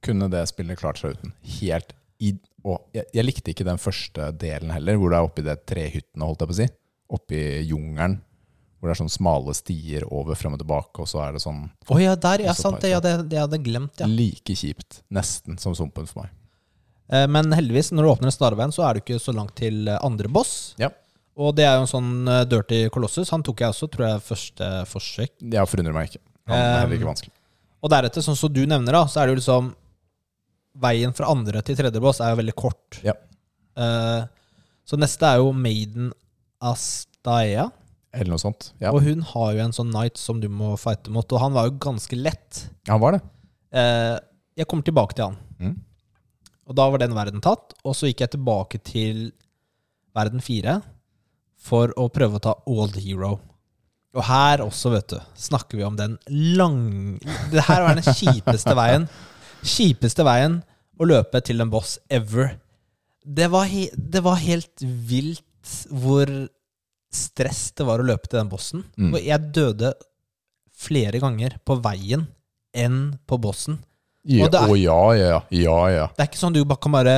kunne det spillet klart seg uten. Helt i og jeg, jeg likte ikke den første delen heller, hvor du er oppi det trehyttene, holdt jeg på å si. Oppi jungelen. Hvor det er sånne smale stier over frem og tilbake, og så er det sånn Å ja, der, ja, sant det. Jeg hadde, jeg glemt, ja. like kjipt. Nesten som sumpen for meg. Eh, Men heldigvis, når du åpner snarveien, så er du ikke så langt til eh, andre boss. Ja. Og det er jo en sånn eh, dirty colossus. Han tok jeg også, tror jeg, første forsøk. Jeg forundrer meg ikke. Han er heller ikke vanskelig. Og deretter, sånn som du nevner, da, så er det jo liksom Veien fra andre til tredje boss er jo veldig kort. Ja. Uh, så neste er jo Maiden Astaea. Eller noe sånt. Ja, Og hun har jo en sånn knight som du må fighte mot, og han var jo ganske lett. Ja, han var det. Uh, jeg kommer tilbake til han. Mm. Og da var den verden tatt, og så gikk jeg tilbake til verden fire for å prøve å ta Old Hero. Og her også, vet du, snakker vi om den lang... Det her var den kjipeste veien. Kjipeste veien å løpe til en boss ever. Det var, he det var helt vilt hvor stress det var å løpe til den bossen. Mm. Og jeg døde flere ganger på veien enn på bossen. Ja, Og det er- Å ja, ja, ja. ja, ja. Det er ikke sånn du bare kan bare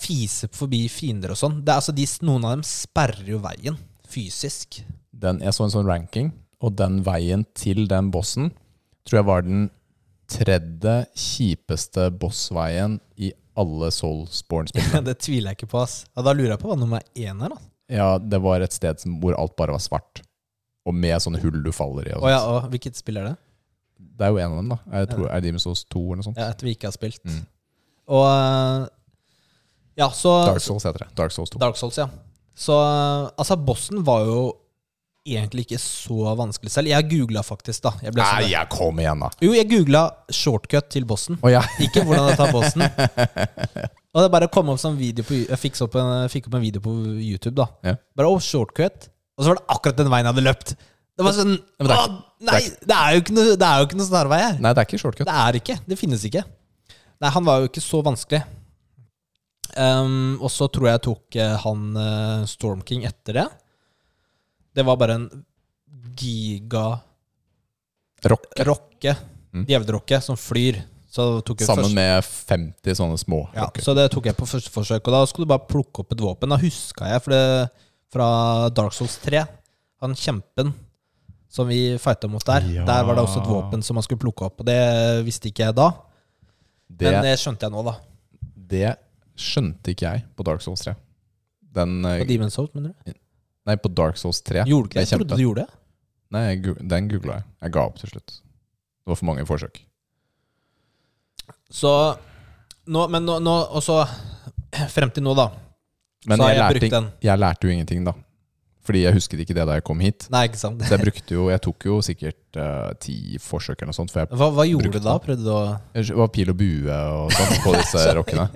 fise forbi fiender og sånn. Det er altså de, Noen av dem sperrer jo veien fysisk. Den, jeg så en sånn ranking, og den veien til den bossen tror jeg var den tredje kjipeste bossveien i alle Soulsborne-spillene. (laughs) det tviler jeg ikke på. ass. Ja, da lurer jeg på hva nummer én er. da. Ja, det var et sted hvor alt bare var svart. Og med sånne hull du faller i. Og Å ja, og Hvilket spill er det? Det er jo en av dem, da. Jeg tror er Demon's Souls 2 eller noe sånt. Ja, Et vi ikke har spilt. Mm. Og eh, Ja, så Dark Souls heter det. Dark Souls 2. Dark Souls, ja. Så eh, altså, bossen var jo egentlig ikke så vanskelig selv. Jeg googla faktisk, da. Jeg ble sånn- Nei, jeg kom igjen, da. Jo, jeg googla shortcut til bossen. Oh, ja. (laughs) Ikke hvordan jeg tar bossen. (laughs) Og det bare kom opp sånn video på Jeg fikk opp en, fikk opp en video på YouTube, da. Ja. Bare oh, shortcut. Og så var det akkurat den veien jeg hadde løpt. Det var sånn ja, det er å, Nei, det er jo ikke noe, det er jo ikke noe snarvei her. Nei, det er ikke shortcut. Det er ikke. Det finnes ikke. Nei, han var jo ikke så vanskelig. Ehm, og så tror jeg tok uh, han uh, Storm King etter det. Det var bare en giga Rock. rocke, Mm. djevelrocke, som flyr. Sammen først- med 50 sånne små ja, rocker. Så det tok jeg på første forsøk. Og da skulle du bare plukke opp et våpen. Da huska jeg for det, fra Dark Souls 3, han kjempen som vi fighta mot der, Ja. der var det også et våpen som man skulle plukke opp. Og det visste ikke jeg da, Det, men det skjønte jeg nå, da. det skjønte ikke jeg på Dark Souls 3. Den eh, På Demon's Souls, mener du? Nei, på Dark Souls 3. Gjorde ikke det? Jeg trodde du gjorde det. Nei, den googla jeg. Jeg ga opp til slutt. Det var for mange forsøk. Så nå, Men nå, nå Og så frem til nå, da. Men så har jeg, jeg brukt den. jeg lærte jo ingenting, da. Fordi jeg husket ikke det da jeg kom hit. Nei, ikke sant? Så jeg brukte jo Jeg tok jo sikkert uh, ti forsøk eller noe sånt. Hva, hva gjorde du da? Prøvde du å det var pil og bue og sånt på disse (laughs) rockene.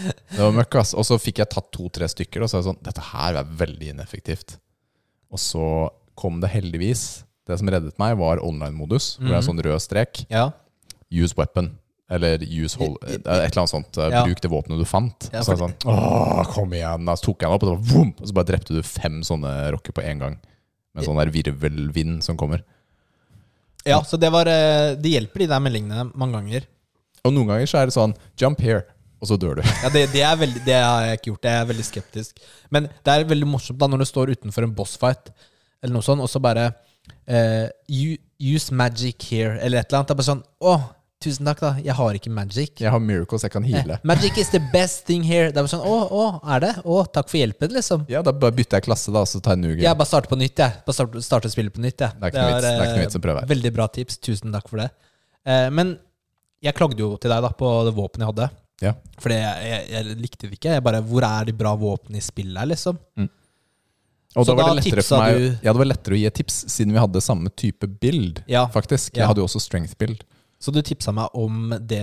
(laughs) Det var møkk, ass. Og så fikk jeg tatt to-tre stykker, og så er det sånn Dette her er veldig ineffektivt. Og så kom det heldigvis Det som reddet meg, var online-modus. Hvor det er Mhm. sånn rød strek. Ja. Use weapon. Eller use hold Et eller annet sånt. eh, Ja. Bruk det våpenet du fant. Ja, så sånn Åh, kom igjen! Da så tok jeg den opp, og, var, og så bare drepte du fem sånne rocker på én gang. Med sånn der virvelvind som kommer. ja, så det var eh, Det hjelper de der meldingene mange ganger. Og noen ganger så er det sånn Jump here, og så dør du. Ja, det, det, veldig, det har jeg ikke gjort. Jeg er veldig skeptisk. Men det er veldig morsomt da når du står utenfor en bossfight, eller noe sånt, og så bare uh, Use magic here, eller et eller annet. Det er bare sånn Å, tusen takk, da. Jeg har ikke magic. Jeg har miracles jeg kan heale. Eh, Magic is the best thing here. Det er bare sånn Å, å, er det? Å, takk for hjelpen, liksom. Ja, da bare bytter jeg klasse, da, og så tar jeg game. Jeg bare starter på nytt, jeg. Bare starte, starter spillet på nytt, jeg. Det er ikke noe vits- noe eh, vits å prøve her. Veldig bra tips. Tusen takk for det. Uh, men jeg klagde jo til deg da på det våpenet jeg hadde. Ja. For jeg, jeg, jeg likte det ikke. Jeg bare, Hvor er de bra våpnene i spillet her, liksom? Og Så da var det lettere for meg du- Ja, det var lettere å gi et tips, siden vi hadde samme type build, Ja, faktisk. Ja. Jeg hadde jo også strength build. Så du tipsa meg om det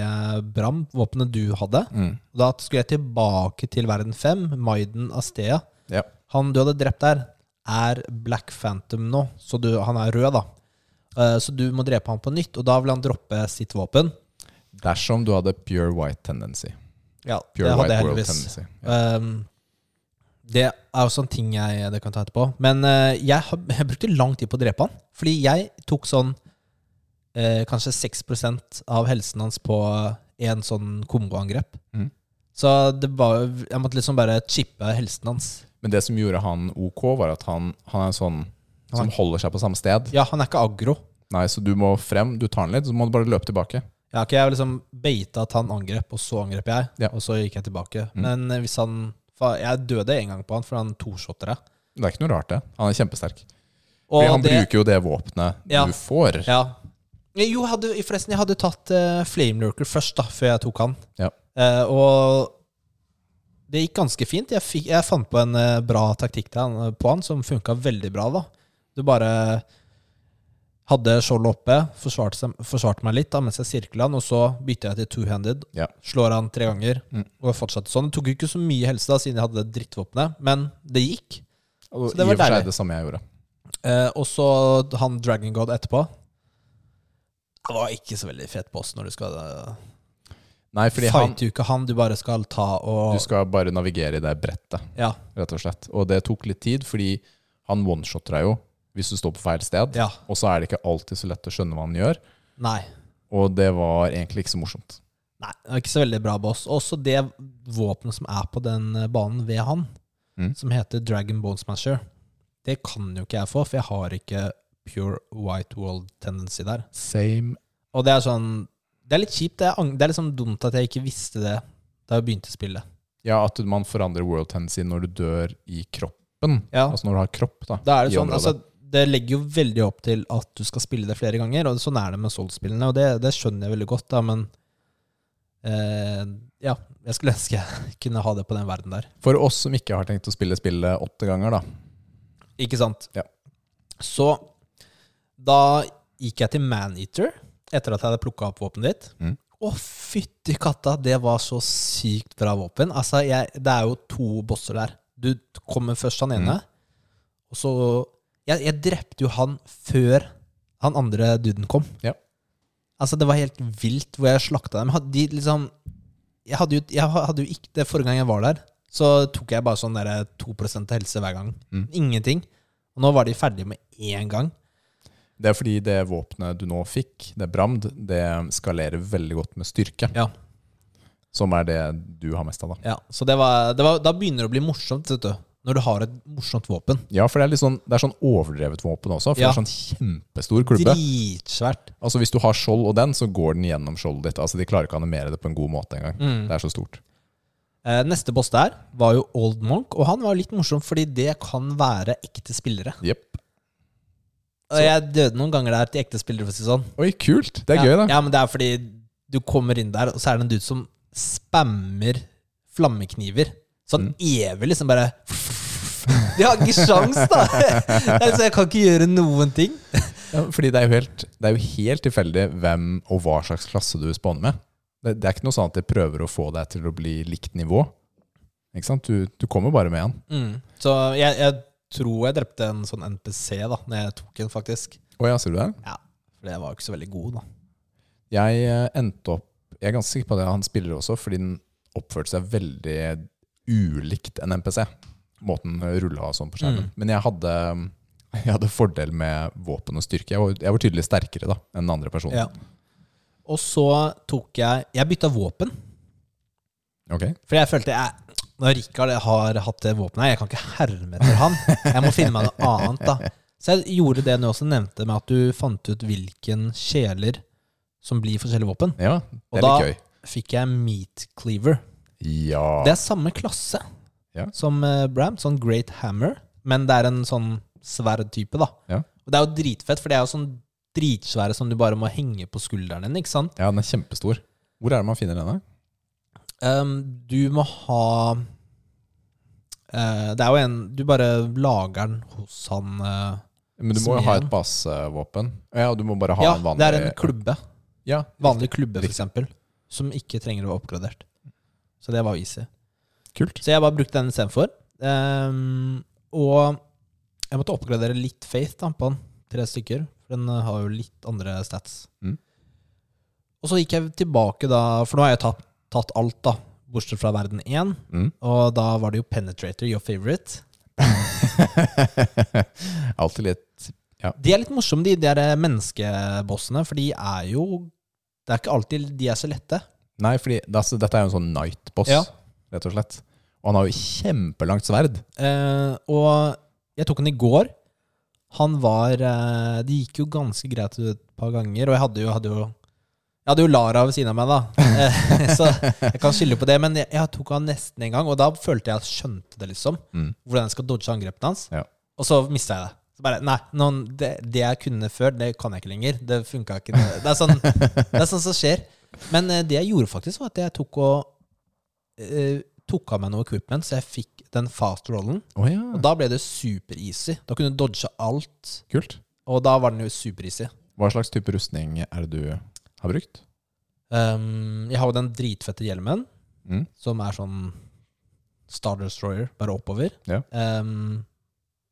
Bram, våpenet du hadde. Mm. Da skulle jeg tilbake til verden 5, Maiden Astea. Ja. Han du hadde drept der, er Black Phantom nå, så du, han er rød, da. Uh, Så du må drepe han på nytt, og da vil han droppe sitt våpen. Dersom du hadde pure white tendency. Ja, Pure det hadde jeg heldigvis. Ja. Um, det er jo en ting jeg det kan ta etterpå. Men uh, jeg, har, jeg brukte lang tid på å drepe han. Fordi jeg tok sånn uh, kanskje 6% av helsen hans på en sånn komboangrep. Mm. Så det var Jeg måtte liksom bare chippe helsen hans. Men det som gjorde han ok, var at han, han er en sånn som holder seg på samme sted. Ja, han er ikke aggro. Nei, Så du må frem, du tar han litt, så må du bare løpe tilbake. Ja, ok, Jeg liksom beita at han angrep, og så angrep jeg. Ja. Og så gikk jeg tilbake. Mm. Men eh, hvis han Jeg døde en gang på han, for han toshotter deg. Det er ikke noe rart, det. Han er kjempesterk. Og Fordi han det- bruker jo det våpenet Ja. du får. Ja. Jo, jeg hadde, forresten, jeg hadde tatt uh, Flame Lurker først, da, før jeg tok han. Ja. Uh, og det gikk ganske fint. Jeg, fikk, jeg fant på en uh, bra taktikk han, på han som funka veldig bra. da Du bare hadde skjoldet oppe, forsvarte, forsvarte meg litt da, mens jeg sirkla han, og så bytter jeg til two-handed. Ja. Slår han tre ganger, Mm. og fortsatte sånn. Det tok jo ikke så mye helse da, siden jeg hadde det drittvåpenet, men det gikk. Og Så det I var og for seg det samme jeg gjorde. Eh, og så han Dragon God etterpå. Det var ikke så veldig fet boss når du skal uh, Nei, fordi han, fighte jo ikke han, du bare skal ta og du skal bare navigere i det brettet, Ja. rett og slett. Og det tok litt tid, fordi han one-shotter deg jo hvis du står på feil sted. ja. Og så er det ikke alltid så lett å skjønne hva han gjør. Nei. Og det var egentlig ikke så morsomt. Nei, det var ikke så veldig bra boss. Også det våpenet som er på den eh, banen ved han, Mm. som heter Dragon Bone Smasher, det kan jo ikke jeg få, for jeg har ikke pure white world tendency der. Same. Og det er sånn Det er litt kjipt. Det er, det er liksom dumt at jeg ikke visste det da jeg begynte spillet. Ja, at man forandrer world tendency når du dør i kroppen. Ja. Altså når du har kropp, da. Da er det sånn, altså Det legger jo veldig opp til at du skal spille det flere ganger, og sånn er det med Souls-spillene, og det, det skjønner jeg veldig godt, da, men eh, Ja, jeg skulle ønske jeg kunne ha det på den verden der. For oss som ikke har tenkt å spille spillet åtte ganger, da. Ikke sant? Ja. Så da gikk jeg til Maneater etter at jeg hadde plukka opp våpenet ditt. Mm. Å, fytti katta, det var så sykt bra våpen. Altså, jeg, det er jo to bosser der. Du kommer først han ene, Mm. og så jeg, jeg drepte jo han før han andre duden kom. Ja. Altså, det var helt vilt hvor jeg slakta dem. De liksom Jeg hadde jo, jeg hadde jo ikke det forrige gang jeg var der. Så tok jeg bare sånn der 2 helse hver gang. Mm. Ingenting. Og nå var de ferdige med én gang. Det er fordi det våpenet du nå fikk, det Bramd, det skalerer veldig godt med styrke. Ja. Som er det du har mest av, da. Ja, så det var, det var, da begynner det å bli morsomt, vet du. Når du har et morsomt våpen. Ja, for det er litt sånn, det er sånn overdrevet våpen også. For Ja. det er sånn kjempestor klubbe. Dritsvært. Altså Hvis du har skjold og den, så går den gjennom skjoldet ditt. Altså De klarer ikke å animere det på en god måte engang. Mm. Det er så stort. Eh, neste boss der var jo Old Monk, og han var litt morsom fordi det kan være ekte spillere. Yep. Og jeg døde noen ganger der til ekte spillere, for å si sånn. Oi, kult! Det er ja, gøy, da. Ja, men det er fordi du kommer inn der, og så er det en dude som spammer flammekniver. Sånn Mm. evig, liksom bare De har ikke sjans, da! (laughs) altså, jeg kan ikke gjøre noen ting. Ja, fordi det er, helt, det er jo helt tilfeldig hvem og hva slags klasse du spawner med. Det, det er ikke noe sånn at de prøver å få deg til å bli likt nivå. Ikke sant? Du, du kommer bare med han. Mm. Så jeg, jeg tror jeg drepte en sånn NPC da Når jeg tok en, faktisk. Å ja, ser du det? Ja, For jeg var jo ikke så veldig god, da. Jeg eh, endte opp Jeg er ganske sikker på det han spiller også, fordi den oppførte seg veldig ulikt en NPC. Måten rulla sånn på skjermen. Mm. Men jeg hadde, (laughs) jeg hadde fordel med våpen og styrke. Jeg var, jeg var tydelig sterkere da enn den andre personen. Ja. Og så tok jeg Jeg bytta våpen. Okay. For jeg følte jeg Når Rikard har hatt det våpenet her, jeg kan ikke herme etter han. Jeg må finne meg noe annet, da. Så jeg gjorde det du også nevnte, med at du fant ut hvilken kjeler som blir forskjellige våpen. Ja, Og det er da gøy. fikk jeg Meat Cleaver. Ja. Det er samme klasse Ja. som uh, Bram, sånn Great Hammer, men det er en sånn sverdtype, da. Ja. Og det er jo dritfett, for det er jo sånn dritsvære som du bare må henge på skulderen din, ikke sant? ja, den er kjempestor. Hvor er det man finner denne? Um, du må ha uh, Det er jo en Du bare lager den hos han uh, Men du må jo ha et basevåpen. Ja, du må bare ha Ja, en vanlig Ja, det er en klubbe. Ja, Vanlig klubbe, eksempel. Som ikke trenger å være oppgradert. Så det var easy. Kult. Så jeg bare brukte den istedenfor. Um, og jeg måtte oppgradere litt faith da, på den. Tre stykker. For den eh, har jo litt andre stats. Mm. Og så gikk jeg tilbake da, for nå har jeg tatt, tatt alt, da. Bortsett fra verden 1. Mm. Og da var det jo Penetrator, your favorite. (laughs) Alltid litt De er litt morsomme, de der menneskebossene, for de er jo Det er ikke alltid de er så lette. Nei, fordi altså, dette er jo en sånn night-boss, Ja. Rett og slett. Og han har jo kjempelangt sverd. Eh, og jeg tok han i går. Han var eh, Det gikk jo ganske greit ut et par ganger, og jeg hadde jo, hadde jo jeg hadde jo Lara ved siden av meg, da. Eh, (laughs) så jeg kan skylde på det. Men jeg, jeg tok han nesten en gang, og da følte jeg at jeg skjønte det, liksom. Mm. Hvordan jeg skal dodge angrepene hans. Ja. Og så mista jeg det. Så bare, nei, noen, det, det jeg kunne før, det kan jeg ikke lenger. Det funka ikke. Det, det, er sånn, det er sånn som skjer. Men eh, det jeg gjorde, faktisk, var at jeg tok og eh, tok av meg noe equipment, så jeg fikk den fast-rollen. Oh, ja. Og da ble det super-easy. Da kunne du dodge alt. Kult. Og da var den jo super-easy. Hva slags type rustning er det du har brukt? Um, jeg har jo den dritfette hjelmen, Mm. som er sånn Star Destroyer, bare oppover. Ja. Um,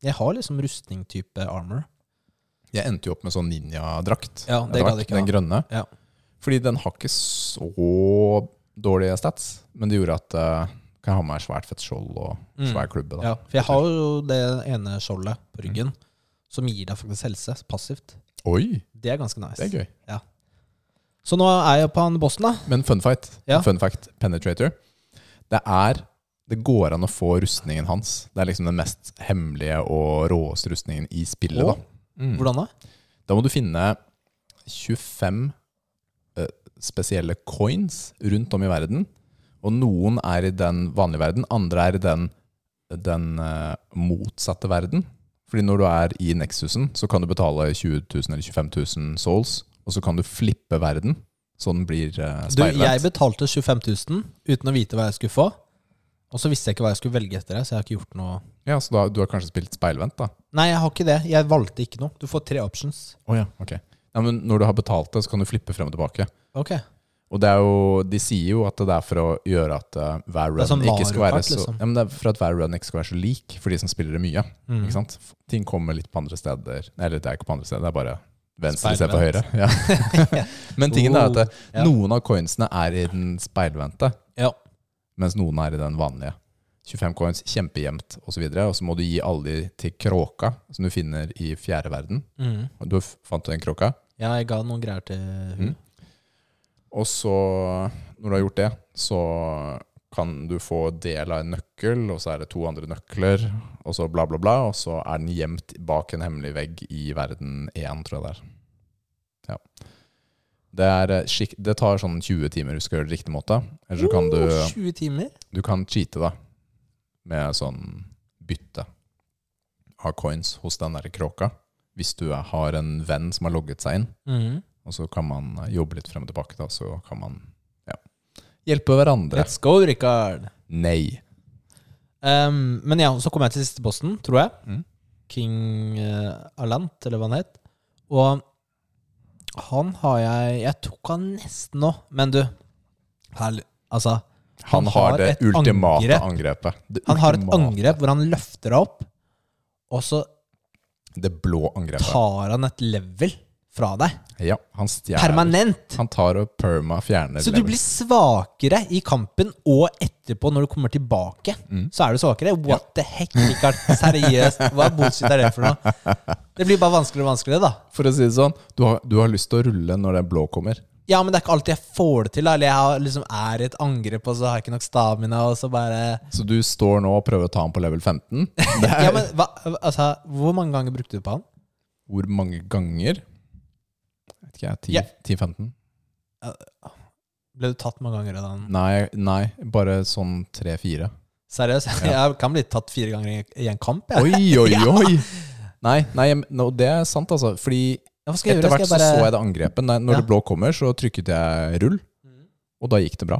jeg har liksom rustning-type armor. Jeg endte jo opp med sånn ninjadrakt. Ja, det hvert, Den grønne. Ja. Fordi den har ikke så dårlige stats, men det gjorde at uh, kan jeg ha med meg svært fett skjold og Mm. svær klubbe. Da. Ja, for jeg har jo det ene skjoldet på ryggen, som gir deg faktisk helse, passivt. Oi, Det er ganske nice. det er gøy. Så nå er jeg på han bossen, da. Men fun fight, Ja. fun fact, Penetrator. Det er Det går an å få rustningen hans. Det er liksom den mest hemmelige og råeste rustningen i spillet. Oh. da. Mm. Hvordan da? Da må du finne 25 eh, spesielle coins rundt om i verden. Og noen er i den vanlige verden, andre er i den, den eh, motsatte verden. Fordi når du er i Nexusen, så kan du betale 20 000 eller 25 000 souls, og så kan du flippe verden, så den blir uh, Du, jeg betalte 25 000 uten å vite hva jeg skulle få. Og så visste jeg ikke hva jeg skulle velge etter det, så jeg har ikke gjort noe Ja, så da, du har kanskje spilt speilvendt, da? Nei, jeg har ikke det. Jeg valgte ikke noe. Du får tre options. Oh, ja, ok. Ja, men når du har betalt det, så kan du flippe frem og tilbake. Ok. Og det er jo, de sier jo at det er for å gjøre at eh, hver er run sånn ikke skal være så liksom. ja, men Det er for at hver run ikke skal være så lik for de som spiller det mye. Mm. Ikke sant? Ting kommer litt på andre steder. Eller det er ikke på andre steder, det er bare venstre istedenfor høyre. Ja. (laughs) Men tingen er at det, Oh, noen av coinsene er i den speilvendte, Ja. mens noen er i den vanlige. 25 coins, kjempejevnt osv. Og, og så må du gi alle de til kråka, som du finner i fjerde verden. Mm. Og Du fant du den kråka? ja, jeg ga noen greier til hun. Mm. Og så, når du har gjort det, så kan du få del av en nøkkel, og så er det to andre nøkler, og så bla, bla, bla, og så er den gjemt bak en hemmelig vegg i verden 1, tror jeg det er. Ja. Det, er, eh, det tar sånn 20 timer hvis du skal gjøre det riktig måte. Eller så kan du, Oh, 20 timer? du kan cheate, da, med sånn bytte av coins hos den der kråka. Hvis du har en venn som har logget seg inn. Mhm. Og så kan man eh, jobbe litt frem og tilbake, da, så kan man ja, hjelpe hverandre. Let's go, Rikard. Nei. Um, men ja, så kom jeg til siste posten, tror jeg. Mm. King uh, Alant, eller hva han het. Og han har jeg Jeg tok han nesten nå, men du her, Altså, Han, Han har, har det ultimate angrep. angrepet. Det han har et ultimate. angrep hvor han løfter deg opp, og så Det blå angrepet. tar han et level fra deg. Ja, han stjeler. Permanent! Han tar og perma fjerner Så du blir svakere i kampen, og etterpå, når du kommer tilbake, Mm. så er du svakere. What the heck, Richard? Seriøst, hva bullshit er det for noe? Det blir bare vanskeligere og vanskeligere, da. For å si det sånn, du har, du har lyst til å rulle når den blå kommer. Ja, men det er ikke alltid jeg får det til. da. Eller jeg har, liksom, er i et angrep, og så har jeg ikke nok stamina, og så bare Så du står nå og prøver å ta han på level 15. Er (laughs) Ja, men hva, altså, Hvor mange ganger brukte du på han? hvor mange ganger? Vet ikke jeg, 10 Ja. 10-15? Ble du tatt mange ganger i den? Nei, nei, bare sånn 3-4. Seriøst? (laughs) Jeg kan bli tatt fire ganger i, en kamp. jeg. Oi, oi, (laughs) Ja. oi! Nei, nei no, det er sant, altså. Fordi Ja, etter hvert bare... så så jeg det angrepet. Nei, når Ja. det blå kommer, så trykket jeg rull, og da gikk det bra.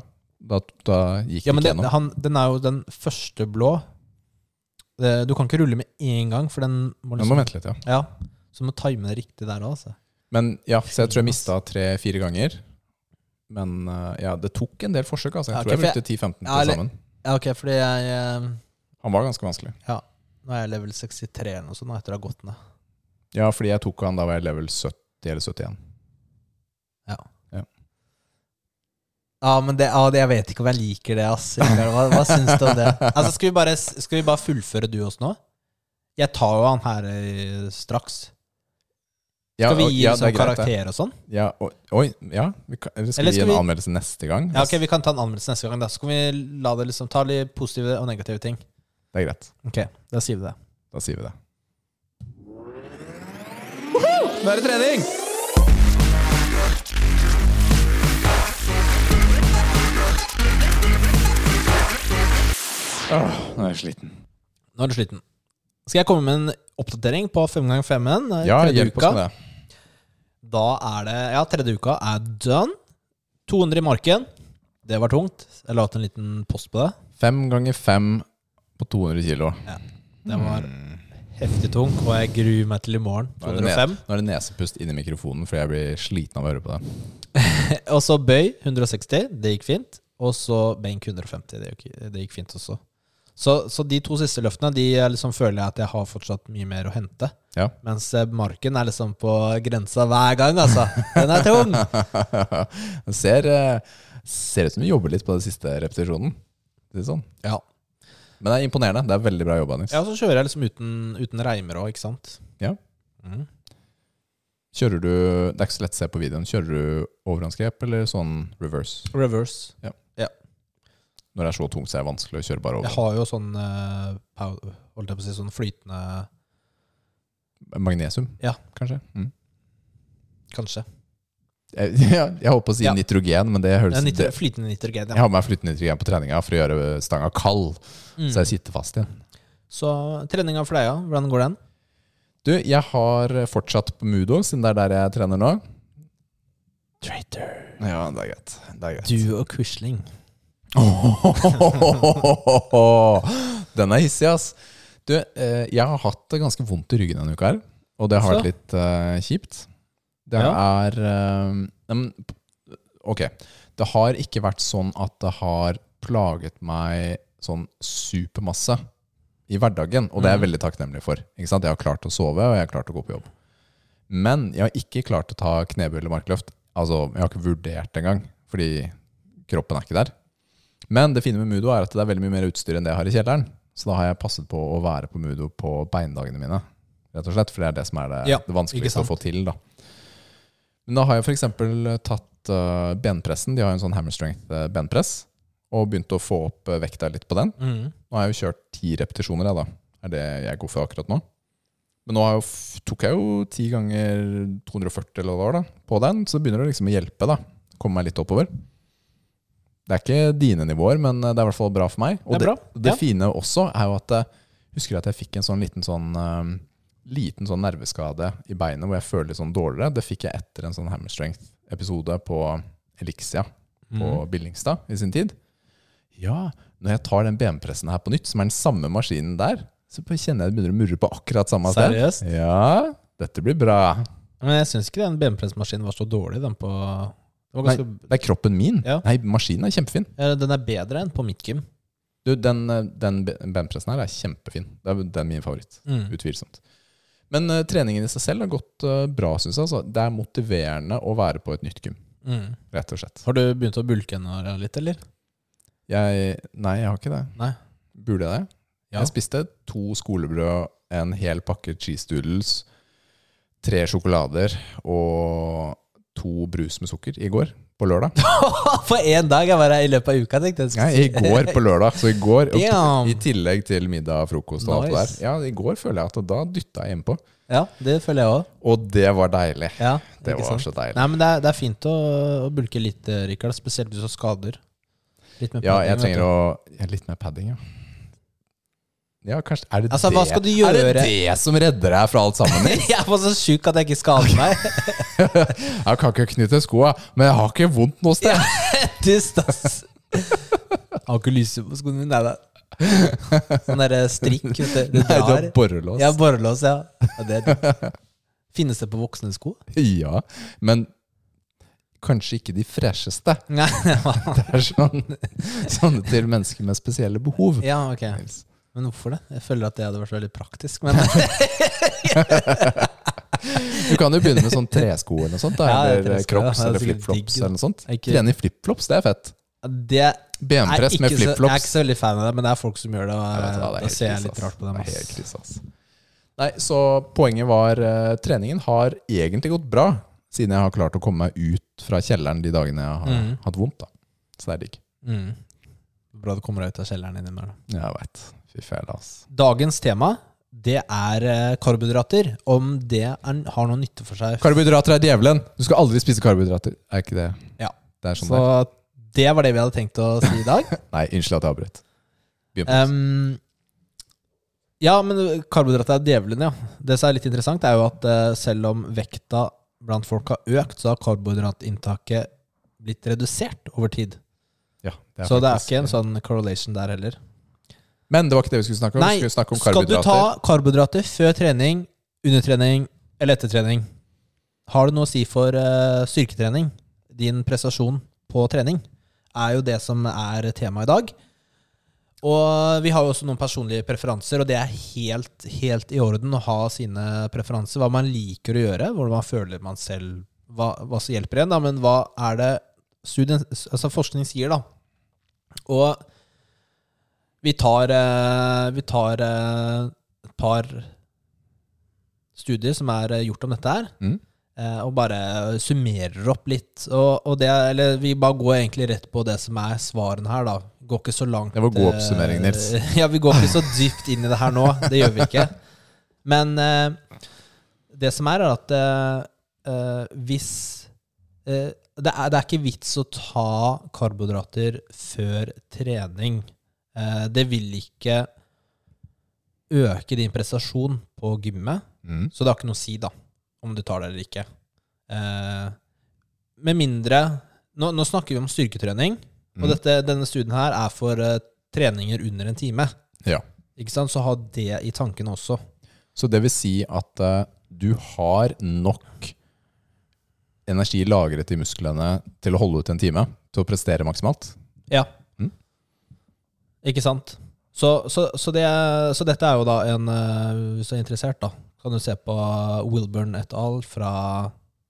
Da, da gikk Ja, men det, gjennom. han, den er jo den første blå. Det- Du kan ikke rulle med én gang, for den må Jeg må liksom vente litt, ja. Ja, Så du må time det riktig der òg, altså. Men ja, så jeg tror jeg mista tre-fire ganger. Men eh, ja, det tok en del forsøk. Altså. Jeg Ja, tror jeg brukte 10-15 Ja, til eller- sammen. Ja, ok, fordi jeg eh, Han var ganske vanskelig. Ja, nå er jeg level 63 eller noe sånt, etter å ha gått ned. Ja, fordi jeg tok han da var jeg level 70 eller 71. Ja, men det, ja, det, jeg vet ikke om jeg liker det, ass. Hva, hva syns du om det? (laughs) Altså, skal vi, bare, skal vi bare fullføre du også nå? Jeg tar jo han her eh, straks. Ja, Skal vi gi ja, sånn er karakter og sånn? Ja, og, oi, ja. Vi kan, eller skal Eller vi gi en vi- anmeldelse neste gang? Ja, ok, Vi kan ta en anmeldelse neste gang. Da Så kan vi la det liksom ta litt positive og negative ting. Det er greit. Ok, da sier vi det. Da sier vi det. Nå er det trening! Åh, nå er jeg sliten. Nå er du sliten. Skal jeg komme med en oppdatering på 5x5-en? Ja, Tredje hjelp oss med det. Da er det Ja, tredje uka er done. 200 i marken. Det var tungt. Jeg la ut en liten post på det. Fem ganger fem på 200 kilo. Den var heftig tung, og jeg gruer meg til i morgen. Nå er, det ne 205. nå er det nesepust inni mikrofonen, fordi jeg blir sliten av å høre på det. (laughs) Og så bøy 160. Det gikk fint. Og så benk 150. Det gikk, det gikk fint også. Så, så de to siste løftene De liksom føler jeg at jeg har fortsatt mye mer å hente. Ja. Mens eh, marken er liksom på grensa hver gang, altså. Den er tung! (laughs) det ser, eh, ser ut som du jobber litt på den siste repetisjonen. Det sånn. Ja. Men det er imponerende. Det er veldig bra jobba, ja, så kjører jeg liksom uten, uten reimer òg, ikke sant. Ja. Mm. Kjører du Det er ikke så lett å se på videoen. Kjører du overhåndsgrep eller sånn reverse? Reverse. Når det er så tungt, så er det vanskelig å kjøre bare over. Jeg har jo sånn eh, Holdt jeg på å si sånn flytende Magnesium, Ja. kanskje? Mm. Kanskje. Jeg, (laughs) ja, jeg holdt på å si Ja. nitrogen, men det høres Ja, nitro, flytende nitrogen, Jeg har med flytende nitrogen på treninga for å gjøre stanga kald, Mm. så jeg sitter fast igjen. Så treninga for deg, ja. Hvordan går den? Du, jeg har fortsatt på Mudo, siden det er der jeg trener nå. Traitor. Ja, det er greit. Det er greit. Du og Quisling. (laughs) Den er hissig, ass. Du, eh, jeg har hatt det ganske vondt i ryggen denne uka her, og det har vært litt eh, kjipt. Det Ja. er eh, Ok. Det har ikke vært sånn at det har plaget meg sånn supermasse i hverdagen, og det er jeg Mhm. veldig takknemlig for. Ikke sant? Jeg har klart å sove, og jeg har klart å gå på jobb. Men jeg har ikke klart å ta knebøy eller markløft. Altså, jeg har ikke vurdert det engang, fordi kroppen er ikke der. Men det fine med Mudo er at det er veldig mye mer utstyr enn det jeg har i kjelleren. Så da har jeg passet på å være på Mudo på beindagene mine, rett og slett. For det er det som er det, Ja, det vanskeligste å få til, da. Men da har jeg f.eks. tatt uh, benpressen. De har jo en sånn hammer strength eh, benpress. Og begynt å få opp eh, vekta litt på den. Mm. Nå har jeg jo kjørt ti repetisjoner, jeg, da. Er det jeg går for akkurat nå. Men nå har jeg jo, tok jeg jo ti ganger 240 eller hva det var da, på den, så begynner det liksom å hjelpe. da. Komme meg litt oppover. Det er ikke dine nivåer, men det er i hvert fall bra for meg. Og Det bra, det ja. fine også er jo at jeg husker at jeg fikk en sånn liten sånn eh, liten sånn nerveskade i beinet hvor jeg føler litt sånn dårligere. Det fikk jeg etter en sånn Hammer Strength-episode på Elixia på Mm. Billingstad i sin tid. Ja, når jeg tar den benpressen her på nytt, som er den samme maskinen der, så kjenner jeg det begynner å murre på akkurat samme sted. Seriøst? Ja, dette blir bra. Men jeg syns ikke den benpressmaskinen var så dårlig. Den, på, var Nei, det er kroppen min. Ja. Nei, maskinen er kjempefin. Den er bedre enn på mitt gym. Du, den, eh, den benpressen her er kjempefin. Det er, det er min favoritt. Mm. Utvilsomt. Men uh, treningen i seg selv har gått uh, bra, syns jeg. Altså. Det er motiverende å være på et nytt gym, Mm. rett og slett. Har du begynt å bulke ennå litt, eller? Jeg, nei, jeg har ikke det. Nei. Burde jeg det? Ja. Jeg spiste to skolebrød, en hel pakke cheese doodles, tre sjokolader og to brus med sukker i går, på lørdag. (laughs) For én dag! Jeg var her i løpet av uka, tenkte jeg. Nei, i går på lørdag. Så i går, i tillegg til middag, frokost og alt det der. Ja, i går føler jeg at da dytta jeg innpå. Ja, det føler jeg òg. Og det var deilig. Ja, Det var sant? så deilig. Nei, men det er, det er fint å, å bulke litt, eh, Rikard. Spesielt hvis du har skader. Litt mer Ja, jeg trenger å ja, Litt mer padding, ja. Ja, kanskje Er det Altså, det hva skal du Er det gjøre? det som redder deg fra alt sammen? (laughs) Nils? Jeg var så sjuk at jeg ikke skader meg. (laughs) Jeg kan ikke knytte skoa, men jeg har ikke vondt noe sted. (laughs) Dust, ass. Har ikke lyse på skoene mine. Nei da. Sånn derre strikk, vet du. Du Nei, du drar. har borrelås. Ja, borrelås, ja. ja det er det. Finnes det på voksne sko? Ja, men kanskje ikke de fresheste. Nei. Det er sånn, sånne til mennesker med spesielle behov. Ja, ok. Nils. Men hvorfor det? Jeg føler at det hadde vært veldig praktisk. Men (laughs) Du kan jo begynne med sånn tresko eller noe sånt. Da, Ja, er eller crocs er eller flipflops eller noe sånt. Ikke- Trene i flipflops, det er fett. det er Benpress ikke med så, jeg er ikke så veldig fan av det, men det er folk som gjør det. Og Jeg vet det da ser jeg litt rart på dem. Det er helt krise, ass. Nei, så poenget var uh, Treningen har egentlig gått bra, siden jeg har klart å komme meg ut fra kjelleren de dagene jeg har mm. hatt vondt. da Så det er digg. Mm. Bra du kommer deg ut av kjelleren innimellom. Jeg veit. Fy fæle, ass. Dagens tema det er eh, karbohydrater. Om det er, har noe nytte for seg. Karbohydrater er djevelen! Du skal aldri spise karbohydrater. Er ikke det Ja. Det er sånn Så det var det vi hadde tenkt å si i dag. (laughs) Nei, unnskyld at jeg avbrøt. Begynn på nytt. Um, ja, men karbohydrater er djevelen, ja. Det som er litt interessant, er jo at eh, selv om vekta blant folk har økt, så har karbohydratinntaket blitt redusert over tid. Ja, det Så det er faktisk- ikke en sånn correlation der heller. Men det var ikke det vi skulle snakke om. Nei, vi skulle snakke om skal du karbohydrater. ta karbohydrater før trening, under trening eller etter trening? Har det noe å si for eh, styrketrening? Din prestasjon på trening er jo det som er temaet i dag. Og vi har jo også noen personlige preferanser, og det er helt, helt i orden å ha sine preferanser. Hva man liker å gjøre, hvordan man føler man selv Hva, hva som hjelper en, da. Men hva er det studien, altså forskning sier, da? Og vi tar, eh, vi tar eh, et par studier som er eh, gjort om dette her, Mm. og bare summerer opp litt. Og, og det, eller vi bare går egentlig rett på det som er svarene her, da. Går ikke så langt Det var god oppsummering, Nils. (laughs) Ja, vi går ikke så dypt inn i det her nå. Det gjør vi ikke. Men det som er, er at eh, hvis uh, det, er, det er ikke vits å ta karbohydrater før trening. Eh, det vil ikke øke din prestasjon på gymmet, Mm. så det har ikke noe å si da, om du tar det eller ikke. Eh, med mindre nå, nå snakker vi om styrketrening, og Mm. dette, denne studien her er for eh, treninger under en time. Ja. Ikke sant? Så ha det i tankene også. Så det vil si at eh, du har nok energi lagret i musklene til å holde ut en time, til å prestere maksimalt. Ja. Ikke sant? Så, så, så, det, så dette er jo da en eh, Hvis du er interessert, da, kan du se på Wilburn et al. fra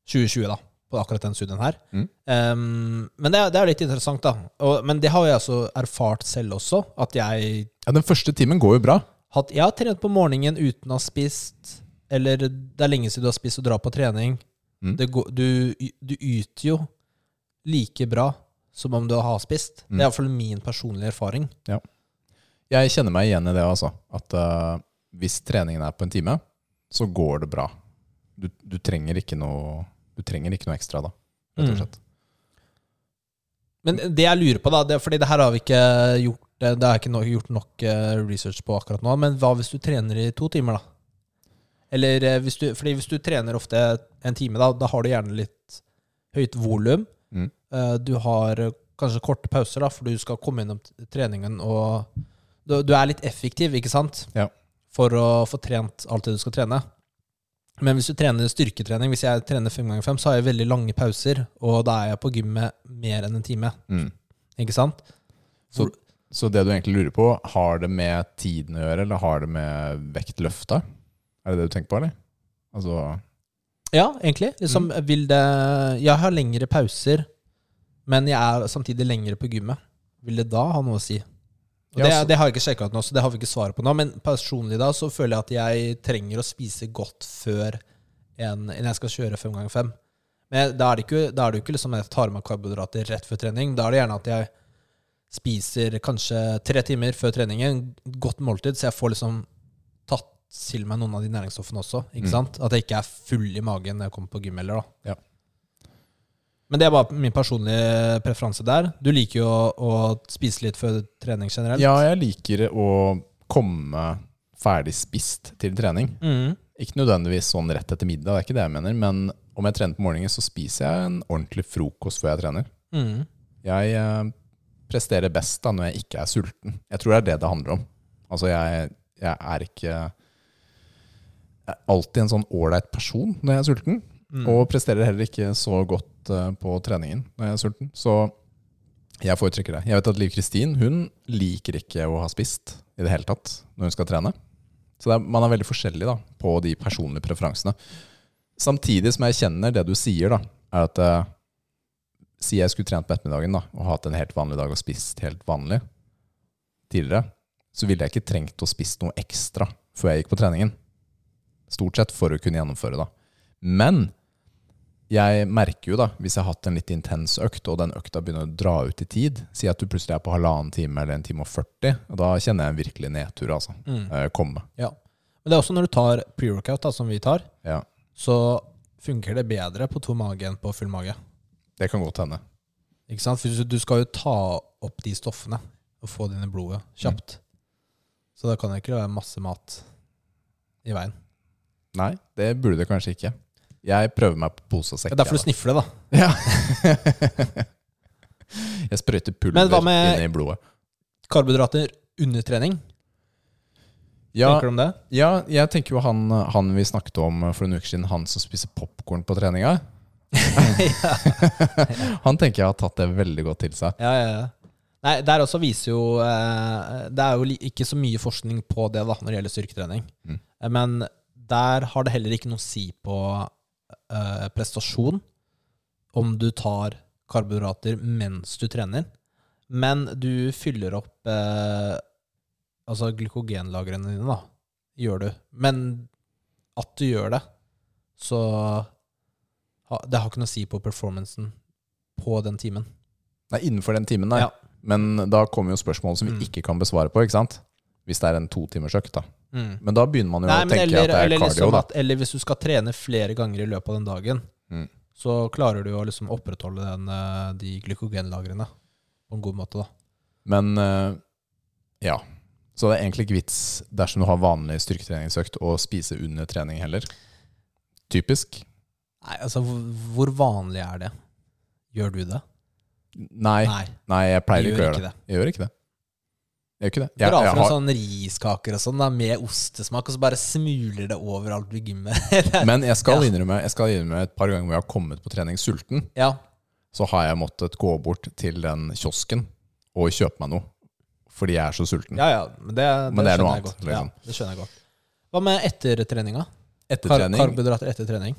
2020, da. På akkurat den studien her. Mm. Um, men det, det er litt interessant, da. Og, men det har jeg altså erfart selv også. At jeg Ja, Den første timen går jo bra. hatt, Jeg har trent på morgenen uten å ha spist, eller det er lenge siden du har spist og drar på trening. Mm. Det går, du, du yter jo like bra som om du har spist. Det Mm. er iallfall min personlige erfaring. Jeg kjenner meg igjen i det, altså. At uh, hvis treningen er på en time, så går det bra. Du, du, trenger, ikke noe, du trenger ikke noe ekstra da, rett og Mm. Men det jeg lurer på, da, det, fordi det her har vi ikke gjort Det det er ikke no, gjort nok eh, research på akkurat nå, men hva hvis du trener i to timer, da? Eller eh, hvis du Fordi hvis du trener ofte en time, da, da har du gjerne litt høyt volum. Eh, Du har kanskje korte pauser, da, for du skal komme innom treningen og Du, du er litt effektiv, ikke sant? Ja. For å få trent alt det du skal trene. Men hvis du trener styrketrening, hvis jeg trener fem ganger fem, så har jeg veldig lange pauser, og da er jeg på gymmet mer enn en time. Mm. Ikke sant? Så, så det du egentlig lurer på, har det med tiden å gjøre, eller har det med vektløfta? Er det det du tenker på, eller? Altså Ja, egentlig. Liksom, Mm. vil det Jeg har lengre pauser, men jeg er samtidig lengre på gymmet. Vil det da ha noe å si? Og det, det har jeg ikke sjekka ut nå, så det har vi ikke svaret på nå. Men personlig da så føler jeg at jeg trenger å spise godt før en, en jeg skal kjøre fem ganger fem. Men da er det ikke, da er det ikke liksom jeg tar med karbohydrater rett før trening. Da er det gjerne at jeg spiser kanskje tre timer før treningen, godt måltid, så jeg får liksom tatt til meg noen av de næringsstoffene også. Ikke Mm. sant? At jeg ikke er full i magen når jeg kommer på gym heller, da. Ja. Men det er bare min personlige preferanse der. Du liker jo å, å spise litt før trening generelt. Ja, jeg liker å komme ferdig spist til trening. Mm. Ikke nødvendigvis sånn rett etter middag, det er ikke det jeg mener. Men om jeg trener på morgenen, så spiser jeg en ordentlig frokost før jeg trener. Mm. Jeg eh, presterer best da når jeg ikke er sulten. Jeg tror det er det det handler om. Altså, jeg, jeg er ikke Jeg er alltid en sånn ålreit person når jeg er sulten. Mm. Og presterer heller ikke så godt eh, på treningen når jeg er sulten. Så jeg foretrekker det. Jeg vet at Liv Kristin hun liker ikke å ha spist i det hele tatt når hun skal trene. Så er, man er veldig forskjellig da, på de personlige preferansene. Samtidig som jeg kjenner det du sier, da, er at eh, Si jeg skulle trent på ettermiddagen da, og hatt en helt vanlig dag og spist helt vanlig tidligere, så ville jeg ikke trengt å spist noe ekstra før jeg gikk på treningen. Stort sett for å kunne gjennomføre, da. Men jeg merker jo da, hvis jeg har hatt en litt intens økt, og den økta begynner å dra ut i tid, si at du plutselig er på halvannen time eller en time og 40, og da kjenner jeg en virkelig nedtur, altså. Mm. Eh, komme. Ja. Men det er også når du tar pre-workout, som vi tar, Ja, så funker det bedre på tom mage enn på full mage. det kan godt hende. Ikke sant? For du skal jo ta opp de stoffene og få det inn i blodet kjapt. Så da kan det ikke være masse mat i veien. Nei, det burde det kanskje ikke. Jeg prøver meg på pose og sekk. Det er derfor du sniffer det, da. Ja. jeg (laughs) Jeg sprøyter pulver inn i blodet. Karbohydrater under trening? Ja, Tenker du om det? ja, jeg tenker jo han, han vi snakket om for en uke siden, han som spiser popkorn på treninga. (laughs) Han tenker jeg har tatt det veldig godt til seg. Ja, ja, ja. Nei, der også viser jo eh, Det er jo ikke så mye forskning på det da når det gjelder styrketrening. Mm. Eh, Men der har det heller ikke noe å si på eh, prestasjon om du tar karbohydrater mens du trener. Men du fyller opp eh, altså glykogenlagrene dine, da. Gjør du. Men at du gjør det, så Det har ikke noe å si på performancen på den timen. Nei, innenfor den timen, nei. Ja. Men da kommer jo spørsmål som vi Mm. ikke kan besvare på, ikke sant? Hvis det er en totimersøkt, da. Mm. Men da begynner man jo Nei, å tenke eller, at det er eller, cardio, liksom at, eller hvis du skal trene flere ganger i løpet av den dagen, Mm. så klarer du å liksom opprettholde den, eh, de glykogenlagrene på en god måte. da. Men eh, ja. Så det er egentlig ikke vits dersom du har vanlig styrketreningsøkt å spise under trening heller. Typisk. Nei, altså hvor, vanlig er det? Gjør du det? Nei, nei, jeg pleier ikke å gjøre ikke det. Jeg gjør ikke det. Jeg gjør ikke det. dra Jeg, jeg frem har, sånn riskaker og sånn med ostesmak, og så bare smuler det overalt ved gymmet. (laughs) men jeg skal, Ja. innrømme, jeg skal innrømme et par ganger hvor jeg har kommet på trening sulten, ja, så har jeg måttet gå bort til den kiosken og kjøpe meg noe. Fordi jeg er så sulten. ja, ja, men det, det, Men det er noe annet, godt. liksom. Ja, det skjønner jeg godt. Hva med etter treninga? Etter Kar karbohydrater etter trening?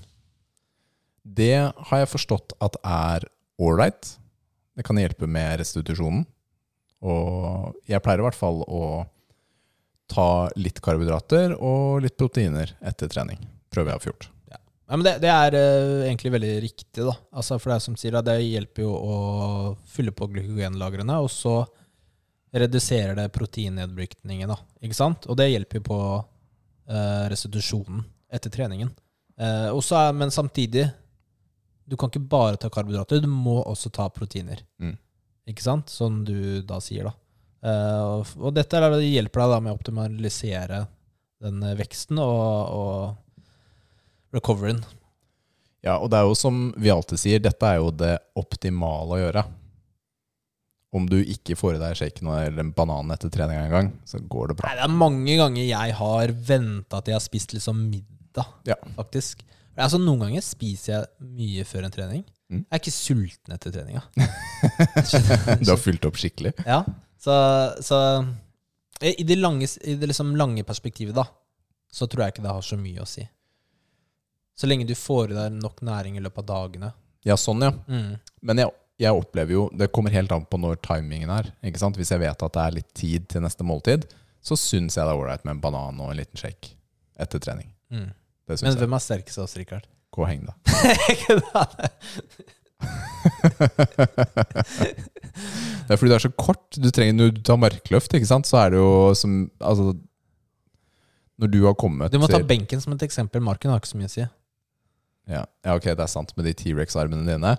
det har jeg forstått at er ålreit. Det kan hjelpe med restitusjonen. Og jeg pleier i hvert fall å ta litt karbohydrater og litt proteiner etter trening. Prøver jeg å få gjort. Ja, men det, det er uh, egentlig veldig riktig, da. Altså, for det er som sier, det hjelper jo å fylle på glykogenlagrene, og så reduserer det proteinnedbrytningen, da. Ikke sant? Og det hjelper jo på uh, restitusjonen etter treningen. Uh, også, er, men samtidig, du kan ikke bare ta karbohydrater, du må også ta proteiner. Mm. Ikke sant? Som du da sier, da. Uh, og, dette er, det hjelper deg da med å optimalisere den eh, veksten og, og recoveryen. Ja, og det er jo som vi alltid sier, dette er jo det optimale å gjøre. Om du ikke får i deg shaken eller en banan etter trening en gang, så går det bra. Nei, det er mange ganger jeg har venta til jeg har spist liksom middag, Ja. faktisk. Altså, noen ganger spiser jeg mye før en trening. Mm. Jeg er ikke sulten etter treninga. (laughs) Du har fylt opp skikkelig. Ja, så, så i det, lange, i det liksom lange perspektivet, da, så tror jeg ikke det har så mye å si. Så lenge du får i deg nok næring i løpet av dagene. Ja, sånn, ja. Mm. Men jeg, jeg opplever jo Det kommer helt an på når timingen er. Ikke sant? Hvis jeg vet at det er litt tid til neste måltid, så syns jeg det er ålreit med en banan og en liten shake etter trening. Mm. Men hvem er sterkest av oss, Rikard? Gå og heng, da. (laughs) (laughs) Det? Er fordi det er så kort. Du trenger, når du tar markløft, ikke sant, så er det jo som Altså Når du har kommet Du må ta benken som et eksempel. Marken har ikke så mye å si. ja, ja, ok, det er sant. Med de T-rex-armene dine,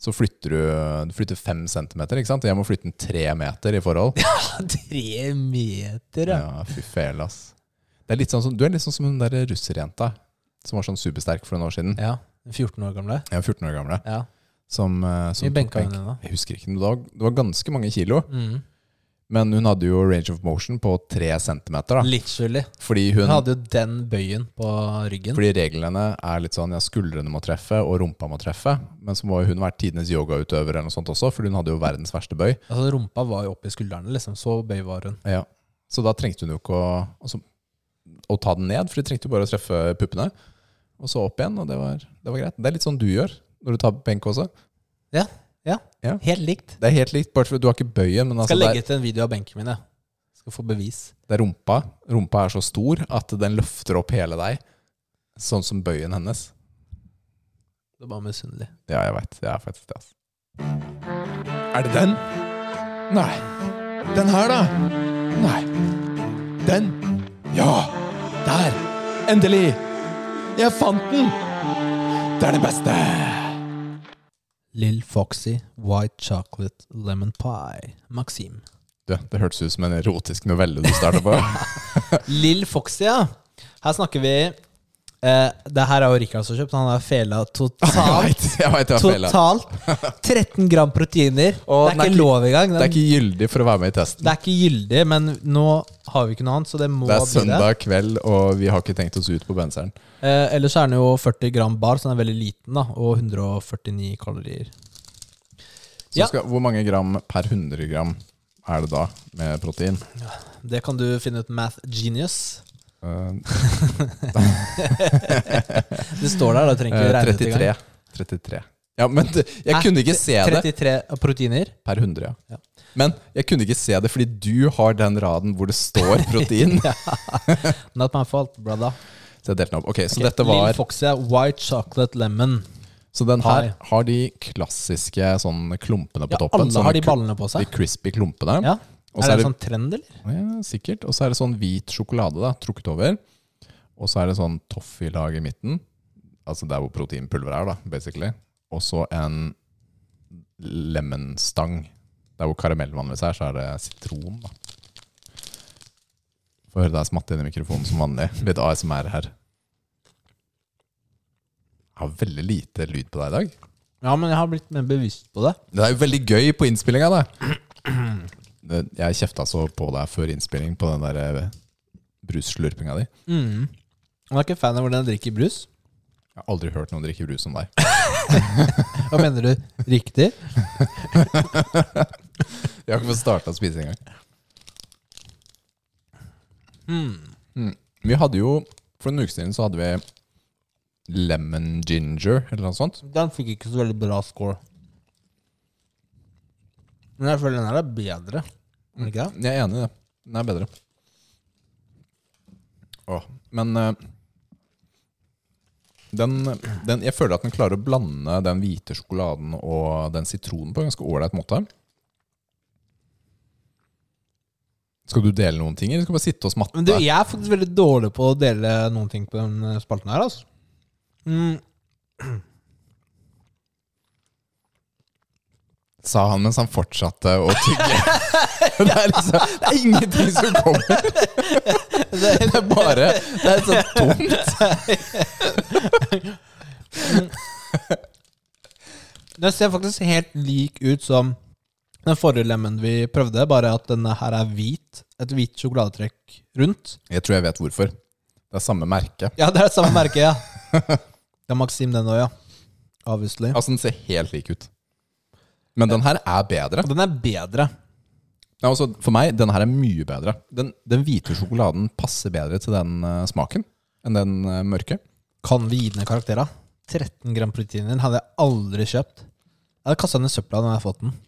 så flytter du Du flytter fem centimeter, ikke sant? Jeg må flytte den tre meter i forhold. (laughs) Ja, Tre meter, ja. Ja, fy fele, ass. Det er litt sånn som, du er litt sånn som den der russerjenta som var sånn supersterk for noen år siden. Ja, 14 år gamle. Er 14 år gamle. Ja. Som, eh, som benka henne hun da? Jeg husker ikke, det var, det var ganske mange kilo. Mm. Men hun hadde jo range of motion på tre centimeter. da Literally. Fordi Hun hun hadde jo den bøyen på ryggen. Fordi reglene er litt sånn ja, skuldrene må treffe og rumpa må treffe. Men så må hun være tidenes yogautøver eller noe sånt også, fordi hun hadde jo verdens verste bøy. Altså Rumpa var jo oppi skuldrene, liksom. Så bøy var hun. Ja. Så da trengte hun jo ikke å, altså, å ta den ned, for de trengte jo bare å treffe puppene. Og så opp igjen, og det var, det var greit. Det er litt sånn du gjør når du tar benk også. Ja Helt likt. Det er helt likt, bare for du har ikke bøyen, men altså, Skal det, legge er, til en video av benken min, jeg. Skal få bevis. det er rumpa. Rumpa er så stor at den løfter opp hele deg, sånn som bøyen hennes. Det er bare misunnelig. Ja, jeg veit. Det er faktisk det. Altså. Er det den? Nei. Den her, da? Nei. Den? Ja! Der! Endelig! Jeg fant den! Det er det beste! Lill Foxy White Chocolate Lemon Pie. Maxim. Du, det hørtes ut som en erotisk novelle du starta på. (laughs) Lill Foxy, ja. Her snakker vi Eh, det her er jo Rikard som har kjøpt. Han har fela totalt. (laughs) jeg vet jeg vet. Totalt 13 gram proteiner. (laughs) Og det er er ikke lov engang. Det er ikke gyldig for å være med i testen. Det er ikke gyldig, men nå har vi ikke noe annet, så det må Det er bli det. søndag kveld, og vi har ikke tenkt oss ut på benseren. Eh, ellers er den jo 40 gram bar, så den er veldig liten, da, og 149 kalorier. Ja. skal, hvor mange gram per 100 gram er det da med protein? Det kan du finne ut Math Genius. Eh, (laughs) Det står der, da trenger ikke eh, regne det 33. 33. Ja, men det, jeg kunne ikke se det 33 proteiner. per 100, ja. Ja. Men jeg kunne ikke se det fordi du har den raden hvor det står protein. (laughs) Not my fault, brother. Så jeg delte den opp. Ok, Så okay, dette var Lille Foxy, white chocolate lemon. Så den her har de klassiske sånn klumpene på Ja, toppen. alle har de ballene på seg. De crispy klumpene. Ja. Og Er det en sånn trend, eller? Ja, sikkert. Og så er det sånn hvit sjokolade da, trukket over. Og så er det sånn toffee-lag i midten. Altså der hvor proteinpulver er, da, basically. Og så en lemonstang. Der hvor karamell vanligvis er, så er det sitron, da. Få høre deg smatte inn i mikrofonen som vanlig. Litt ASMR her. Jeg har veldig lite lyd på deg i dag. Ja, men jeg har blitt mer bevisst på det. Det er jo veldig gøy på innspillinga, da. Jeg kjefta så på deg før innspilling på den der eh, brusslurpinga di. Mm. Jeg er ikke fan av hvordan jeg drikker brus. Jeg har aldri hørt noen drikke brus som deg. (laughs) Hva mener du? Riktig? (laughs) Jeg har ikke fått starta å spise engang. Mm. Vi hadde jo For en uke siden så hadde vi lemon ginger, eller noe sånt. Den fikk ikke så veldig bra score. Men jeg føler den her er bedre. Er den ikke det? Jeg er enig i det. Den er bedre. Åh, men eh, den, den, Jeg føler at den klarer å blande den hvite sjokoladen og den sitronen på en ganske ålreit måte. Skal du dele noen ting, eller skal du bare sitte og smatte? Men du, jeg er faktisk veldig dårlig på å dele noen ting på den spalten her, altså. Mm. Sa han mens han fortsatte å tygge. (laughs) det, er liksom, det er ingenting som kommer. Det er bare Det er sånn tomt. Den ser faktisk helt lik ut som den forrige lemmen vi prøvde, bare at denne her er hvit. Et hvit sjokoladetrekk rundt. Jeg tror jeg vet hvorfor. Det er samme merke. Ja, det er samme merke, ja. (laughs) Det er Maxim, den òg, ja. Obviously. Altså, den ser helt lik ut. Men den her er bedre. Og den er bedre. Ja, altså, for meg, den her er mye bedre. Den, den hvite sjokoladen passer bedre til den eh, smaken enn den eh, mørke. Kan vi gi den en karakter, da? 13 gram protein den hadde jeg aldri kjøpt. Jeg hadde kasta den i søpla når jeg hadde fått den. (laughs)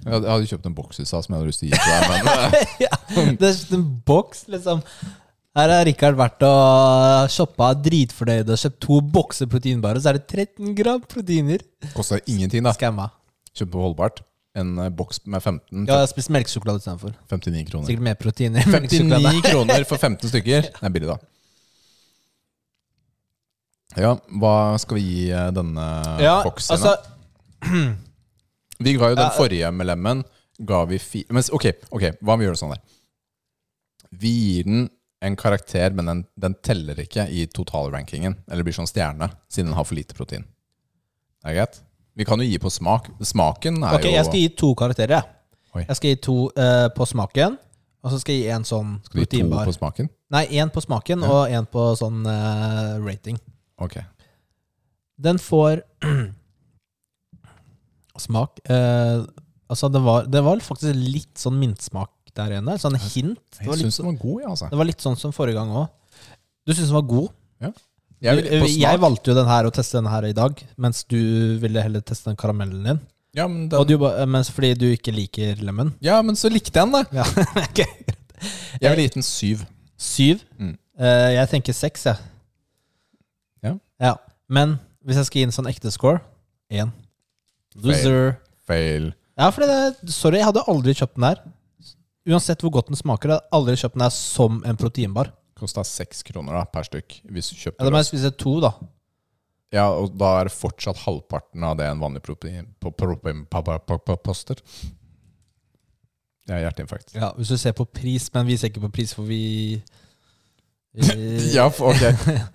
Jeg hadde, jeg hadde kjøpt en boks i stad som jeg hadde lyst til å gi til deg, men eh, (laughs) ja, det er en boks, liksom. Her har Rikard vært og shoppa dritfornøyd og kjøpt to bokser proteinbarer, så er det 13 gram proteiner. kosta ingenting, da. Skamma. Kjøpte på Holdbart. En eh, boks med 15 Ja, jeg har spist melkesjokolade istedenfor. 59 kroner. Sikkert mer proteiner. i melkesjokolade. 59 kroner for 15 (laughs) stykker. Det er billig, da. Ja, hva skal vi gi eh, denne Ja, Foxen? altså (clears throat) vi ga jo den Ja, forrige med Lemmen Ga vi fi Men ok, ok, hva om vi gjør det sånn der? Vi gir den en karakter, men den, den teller ikke i totalrankingen. Eller blir sånn stjerne, siden den har for lite protein. Er det greit? Vi kan jo gi på smak. Smaken er Ok, jo jeg skal gi to karakterer. jeg. Oi. Jeg skal gi to eh, på smaken, og så skal jeg gi en sånn Skal vi gi to proteinbar. på smaken? Nei, én på smaken Ja. og én på sånn eh, rating. Ok. Den får (clears throat) smak eh, Altså, det var, det var faktisk litt sånn mintsmak der igjen. der, Sånn hint. Det var, litt, den var god, ja, altså. det var litt sånn som forrige gang òg. Du syns den var god? Jeg, vil, på jeg valgte jo den her å teste den her i dag, mens du ville heller teste den karamellen din. ja, men Og den, du, mens fordi du ikke liker lemon. ja, men så likte jeg den, da. Ja, (laughs) okay. Jeg ville gitt den syv. Syv. Mm. Uh, jeg tenker seks, jeg. Ja. ja. Men hvis jeg skal gi en sånn ekte score én. Loser. Fail. Ja, for det, sorry, jeg hadde aldri kjøpt den her. Uansett hvor godt den smaker, jeg har aldri kjøpt den her som en proteinbar. Kosta seks kroner da, per stykk. Hvis du Ja, kjøper da må jeg spise to, da. Ja, og da er det fortsatt halvparten av det en vanlig protein på protein- pa- pa- pa- pa- poster. Det er hjerteinfarkt. Ja, Hvis du ser på pris, men vi ser ikke på pris, for vi (laughs) Eh, Ja, ok. (laughs)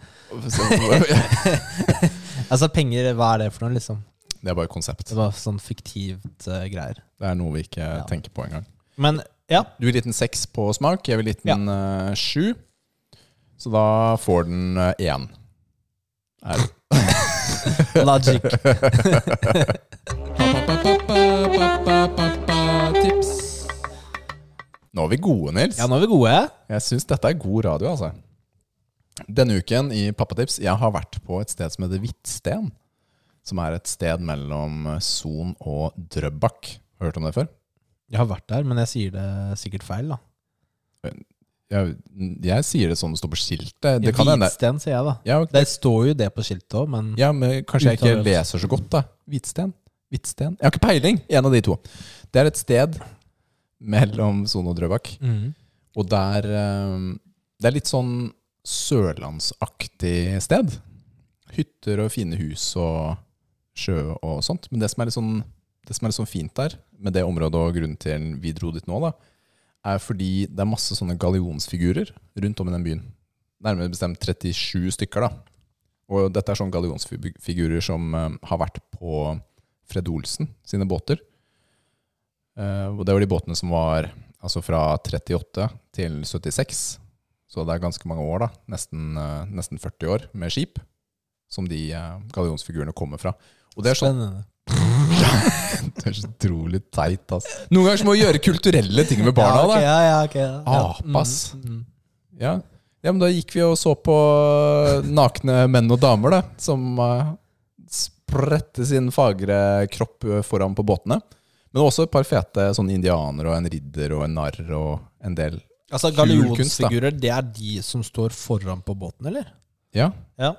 Altså, penger, hva er det for noe, liksom? det er bare konsept. Det var sånn fiktivt uh, greier. Det er noe vi ikke Ja. tenker på engang. Men ja. Du vil gitt den seks på smak, jeg vil gitt den eh, sju. Så da får den eh, én. Er (laughs) Logic. Tips. Nå er vi gode, Nils. Ja, nå er vi gode. Jeg syns dette er god radio, altså. Denne uken i Pappatips Jeg har vært på et sted som heter Hvitsten. Som er et sted mellom Son og Drøbak. Hørt om det før? Jeg har vært der, men jeg sier det sikkert feil, da. Jeg, jeg sier det sånn det står på skiltet. Det Hvitsten, sier jeg, da. ja, okay. Det står jo det på skiltet òg, men ja, men kanskje jeg ikke leser så godt, da. Hvitsten? Hvitsten? Jeg har ikke peiling! En av de to. Det er et sted mellom Son og Drøbak. Mm. Og der eh, Det er litt sånn sørlandsaktig sted. Hytter og fine hus og sjø og sånt. Men det som er litt sånn, det som er sånn fint der, med det området og grunnen til vi dro dit nå, da, er fordi det er masse sånne gallionsfigurer rundt om i den byen. Nærmere bestemt 37 stykker, da. Og dette er sånne gallionsfigurer som eh, har vært på Fred Olsen sine båter. Eh, og det var de båtene som var altså fra 38 til 76. Så det er ganske mange år, da. Nesten, eh, nesten 40 år med skip. Som de gallionsfigurene kommer fra. Og det er sånn Spennende. (laughs) (laughs) Det er så utrolig teit, ass. Noen ganger så må vi gjøre kulturelle ting med barna, da. ja, ja, ok, ja. Ja. Apas. Mm, mm. Ja. ja, men da gikk vi og så på nakne menn og damer, da. Som uh, spredte sin fagre kropp eh, foran på båtene. Men også et par fete sånn indianere og en ridder og en narr og en del Altså. Gallionsfigurer, det er de som står foran på båten, eller? Ja, Ja.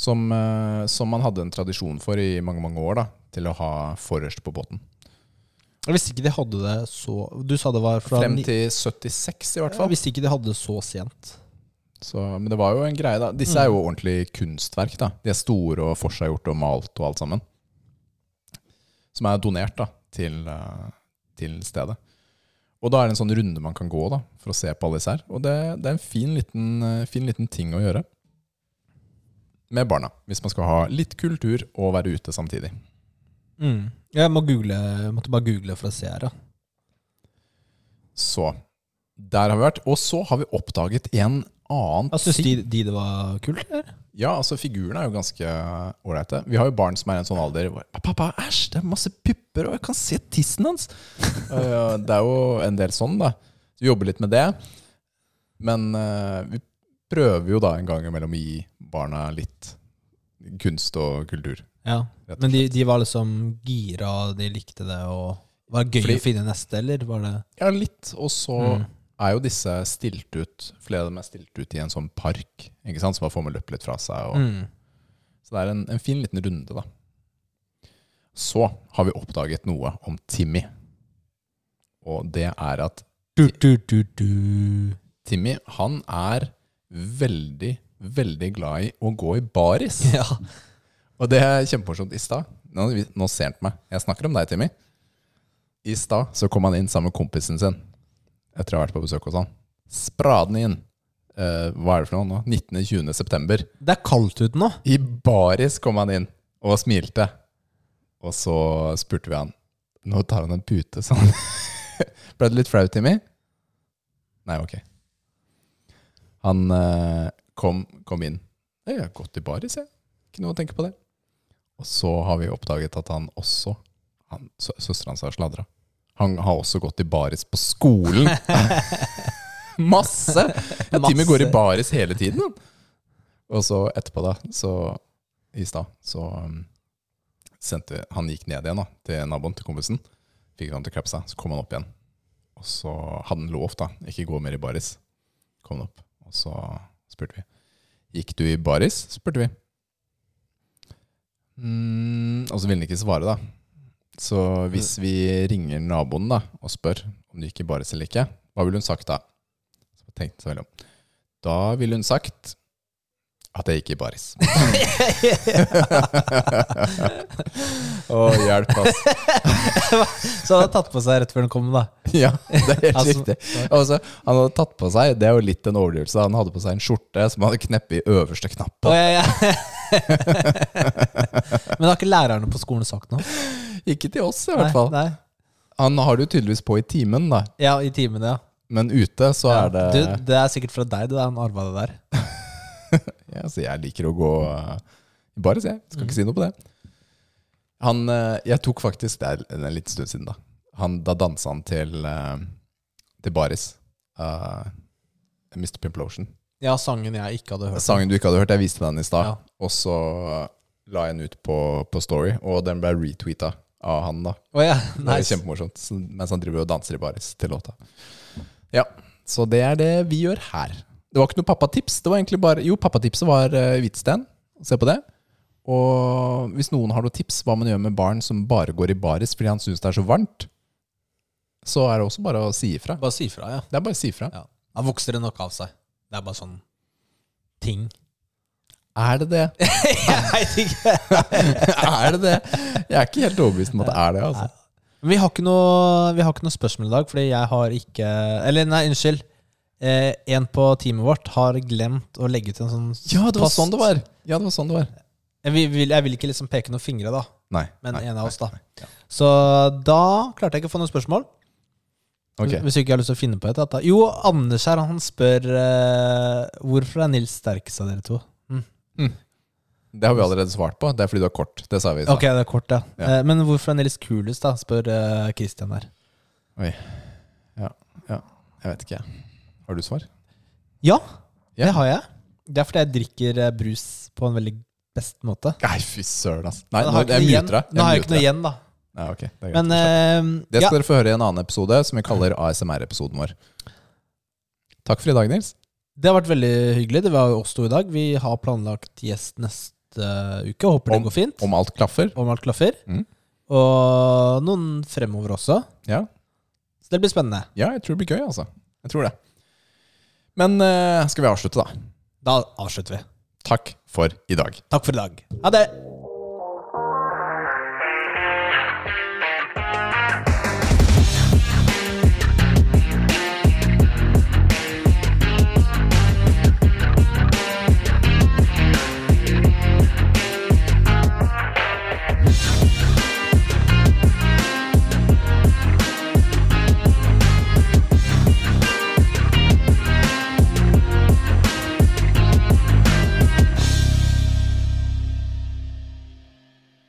som, eh, som man hadde en tradisjon for i mange, mange år, da. Til å ha forrest på båten. Visste ikke de hadde det så Du sa det var fra Frem til 76, i hvert fall. visste ikke de hadde det så sent. Så, men det var jo en greie, da. Disse er jo ordentlig kunstverk, da. De er store og forseggjort og malt og alt sammen. Som er donert da, til, eh, til stedet. Og da er det en sånn runde man kan gå da, for å se på alle disse her. Og det, det er en fin liten, eh, fin liten ting å gjøre. Med barna, hvis man skal ha litt kultur og være ute samtidig. Mm. Jeg må google, jeg måtte bare google for å se her, ja. Så der har vi vært. Og så har vi oppdaget en annen Jeg Syns de, de det var kult, eller? Ja, altså figurene er jo ganske ålreite. Vi har jo barn som er i en sånn alder hvor Pappa, æsj, det er masse pupper, og jeg kan se tissen hans! (laughs) Det er jo en del sånn, da. Så vi jobber litt med det. Men uh, vi prøver jo da en gang imellom å gi barna litt kunst og kultur. Ja. Men de, de var liksom gira, de likte det, og var det gøy Fordi- å finne neste, eller var det Ja, litt. Og så Mm. er jo disse stilt ut Flere av dem er stilt ut i en sånn park, ikke sant? så bare får med løpe litt fra seg. Og, mm. Så det er en, en fin liten runde, da. Så har vi oppdaget noe om Timmy. Og det er at du, du, du, du. Timmy, han er veldig, veldig glad i å gå i baris. (laughs) Ja. Og det er kjempemorsomt. I stad nå, nå ser han på meg. Jeg snakker om deg, Timmy. I stad så kom han inn sammen med kompisen sin etter å ha vært på besøk hos han. Spraden inn. Eh, hva er det for noe nå? 19.-20. september. Det er kaldt ute nå. I baris kom han inn og smilte. Og så spurte vi han Nå tar han en pute, sa han. (laughs) Ble det litt flaut, Timmy? Nei, ok. Han eh, kom, kom inn. Jeg har gått i baris, jeg. Ikke noe å tenke på det. Og så har vi oppdaget at han også han, Søstera hans har sladra. Han har også gått i baris på skolen. (laughs) Masse! Ja, Timmy går i baris hele tiden. Og så etterpå, da, så i stad, så um, sendte Han gikk ned igjen da, til naboen, til kompisen. Fikk han til å klappe seg. Så kom han opp igjen. Og så hadde han lovt, da, ikke gå mer i baris. Kom han opp. Og så spurte vi. Gikk du i baris? spurte vi. Mm, og så ville han ikke svare, da. Så hvis vi ringer naboen da og spør om du gikk i baris eller ikke, hva ville hun sagt da? Så tenkte så veldig om. Da ville hun sagt At jeg gikk i baris. (laughs) Å, hjelp, ass. (laughs) Så han hadde tatt på seg rett før han kom, da. Ja, det er helt Altså, riktig. Også, han hadde tatt på seg Det er jo litt en overdrivelse. Han hadde på seg en skjorte som han hadde kneppet i øverste knapp på. Å, ja, ja. (laughs) Men har ikke lærerne på skolen sagt noe? Ikke til oss, i hvert fall. Nei, Han har det jo tydeligvis på i timen, da. Ja, i timen, ja. Men ute så ja. er det Du, det er sikkert fra deg, det der, han arva det der. (laughs) ja, Så jeg liker å gå Bare se. Skal ikke si noe på det. Han uh, Jeg tok faktisk Det er en liten stund siden, da. Han, da dansa han til, uh, til baris. Uh, Mr. Pimplotion. Ja, sangen jeg ikke hadde hørt. Sangen du ikke hadde hørt, jeg viste den i stad. Ja. Og så la jeg den ut på, på Story, og den ble retweeta av han, da. Oh, ja, Det er kjempemorsomt. Mens han driver og danser i baris til låta. Ja, så det er det vi gjør her. Det var ikke noe pappatips. Det var egentlig bare Jo, pappatipset var uh, Hvitsten. Se på det. Og hvis noen har noen tips hva man gjør med barn som bare går i baris fordi han syns det er så varmt, så er det også bare å si ifra. Bare si ifra, ja. Det er bare å si ifra. ja. Da vokser det nok av seg. Det er bare sånn ting. Er det det? (laughs) jeg veit ikke. (laughs) er det det? Jeg er ikke helt overbevist om at det er det. altså. Vi har ikke noe, vi har ikke noe spørsmål i dag, fordi jeg har ikke Eller nei, unnskyld. Eh, en på teamet vårt har glemt å legge ut en sånn Ja, det var sånn det var. Ja, det var sånn det var. Jeg vil, vil- jeg vil ikke liksom peke noen fingre, da. Nei. Men nei, en av oss, da. nei. Ja. Så da klarte jeg ikke å få noen spørsmål. Okay. Hvis du ikke har lyst til å finne på et. Da. Jo, Anders her, han spør eh, hvorfor er Nils sterkest av dere to? Mm. Det har vi allerede svart på. Det er fordi du har kort. Det sa vi. Ok, det er kort, ja. Ja. Eh, men hvorfor er Nils kulest, da? spør eh, Christian her. Jeg vet ikke. Har du svar? Ja, yeah. det har jeg. Det er fordi jeg drikker eh, brus på en veldig best måte. Nei, fy søren, altså. Nei, Nå jeg muter deg. Nå har jeg ikke noe igjen, da. Nei, ok, det. Men uh, det ja. skal dere få høre i en annen episode, som vi kaller ASMR-episoden vår. Takk for i dag, Nils. det har vært veldig hyggelig. Det var oss to i dag. Vi har planlagt gjest neste uke. Håper det går fint. Om alt klaffer. Om alt klaffer. Mm. Og noen fremover også. Ja. Så det blir spennende. ja, jeg tror det blir gøy, altså. Jeg tror det. Men eh, skal vi avslutte, da? Da avslutter vi. Takk for i dag. Takk for i dag. Ha det!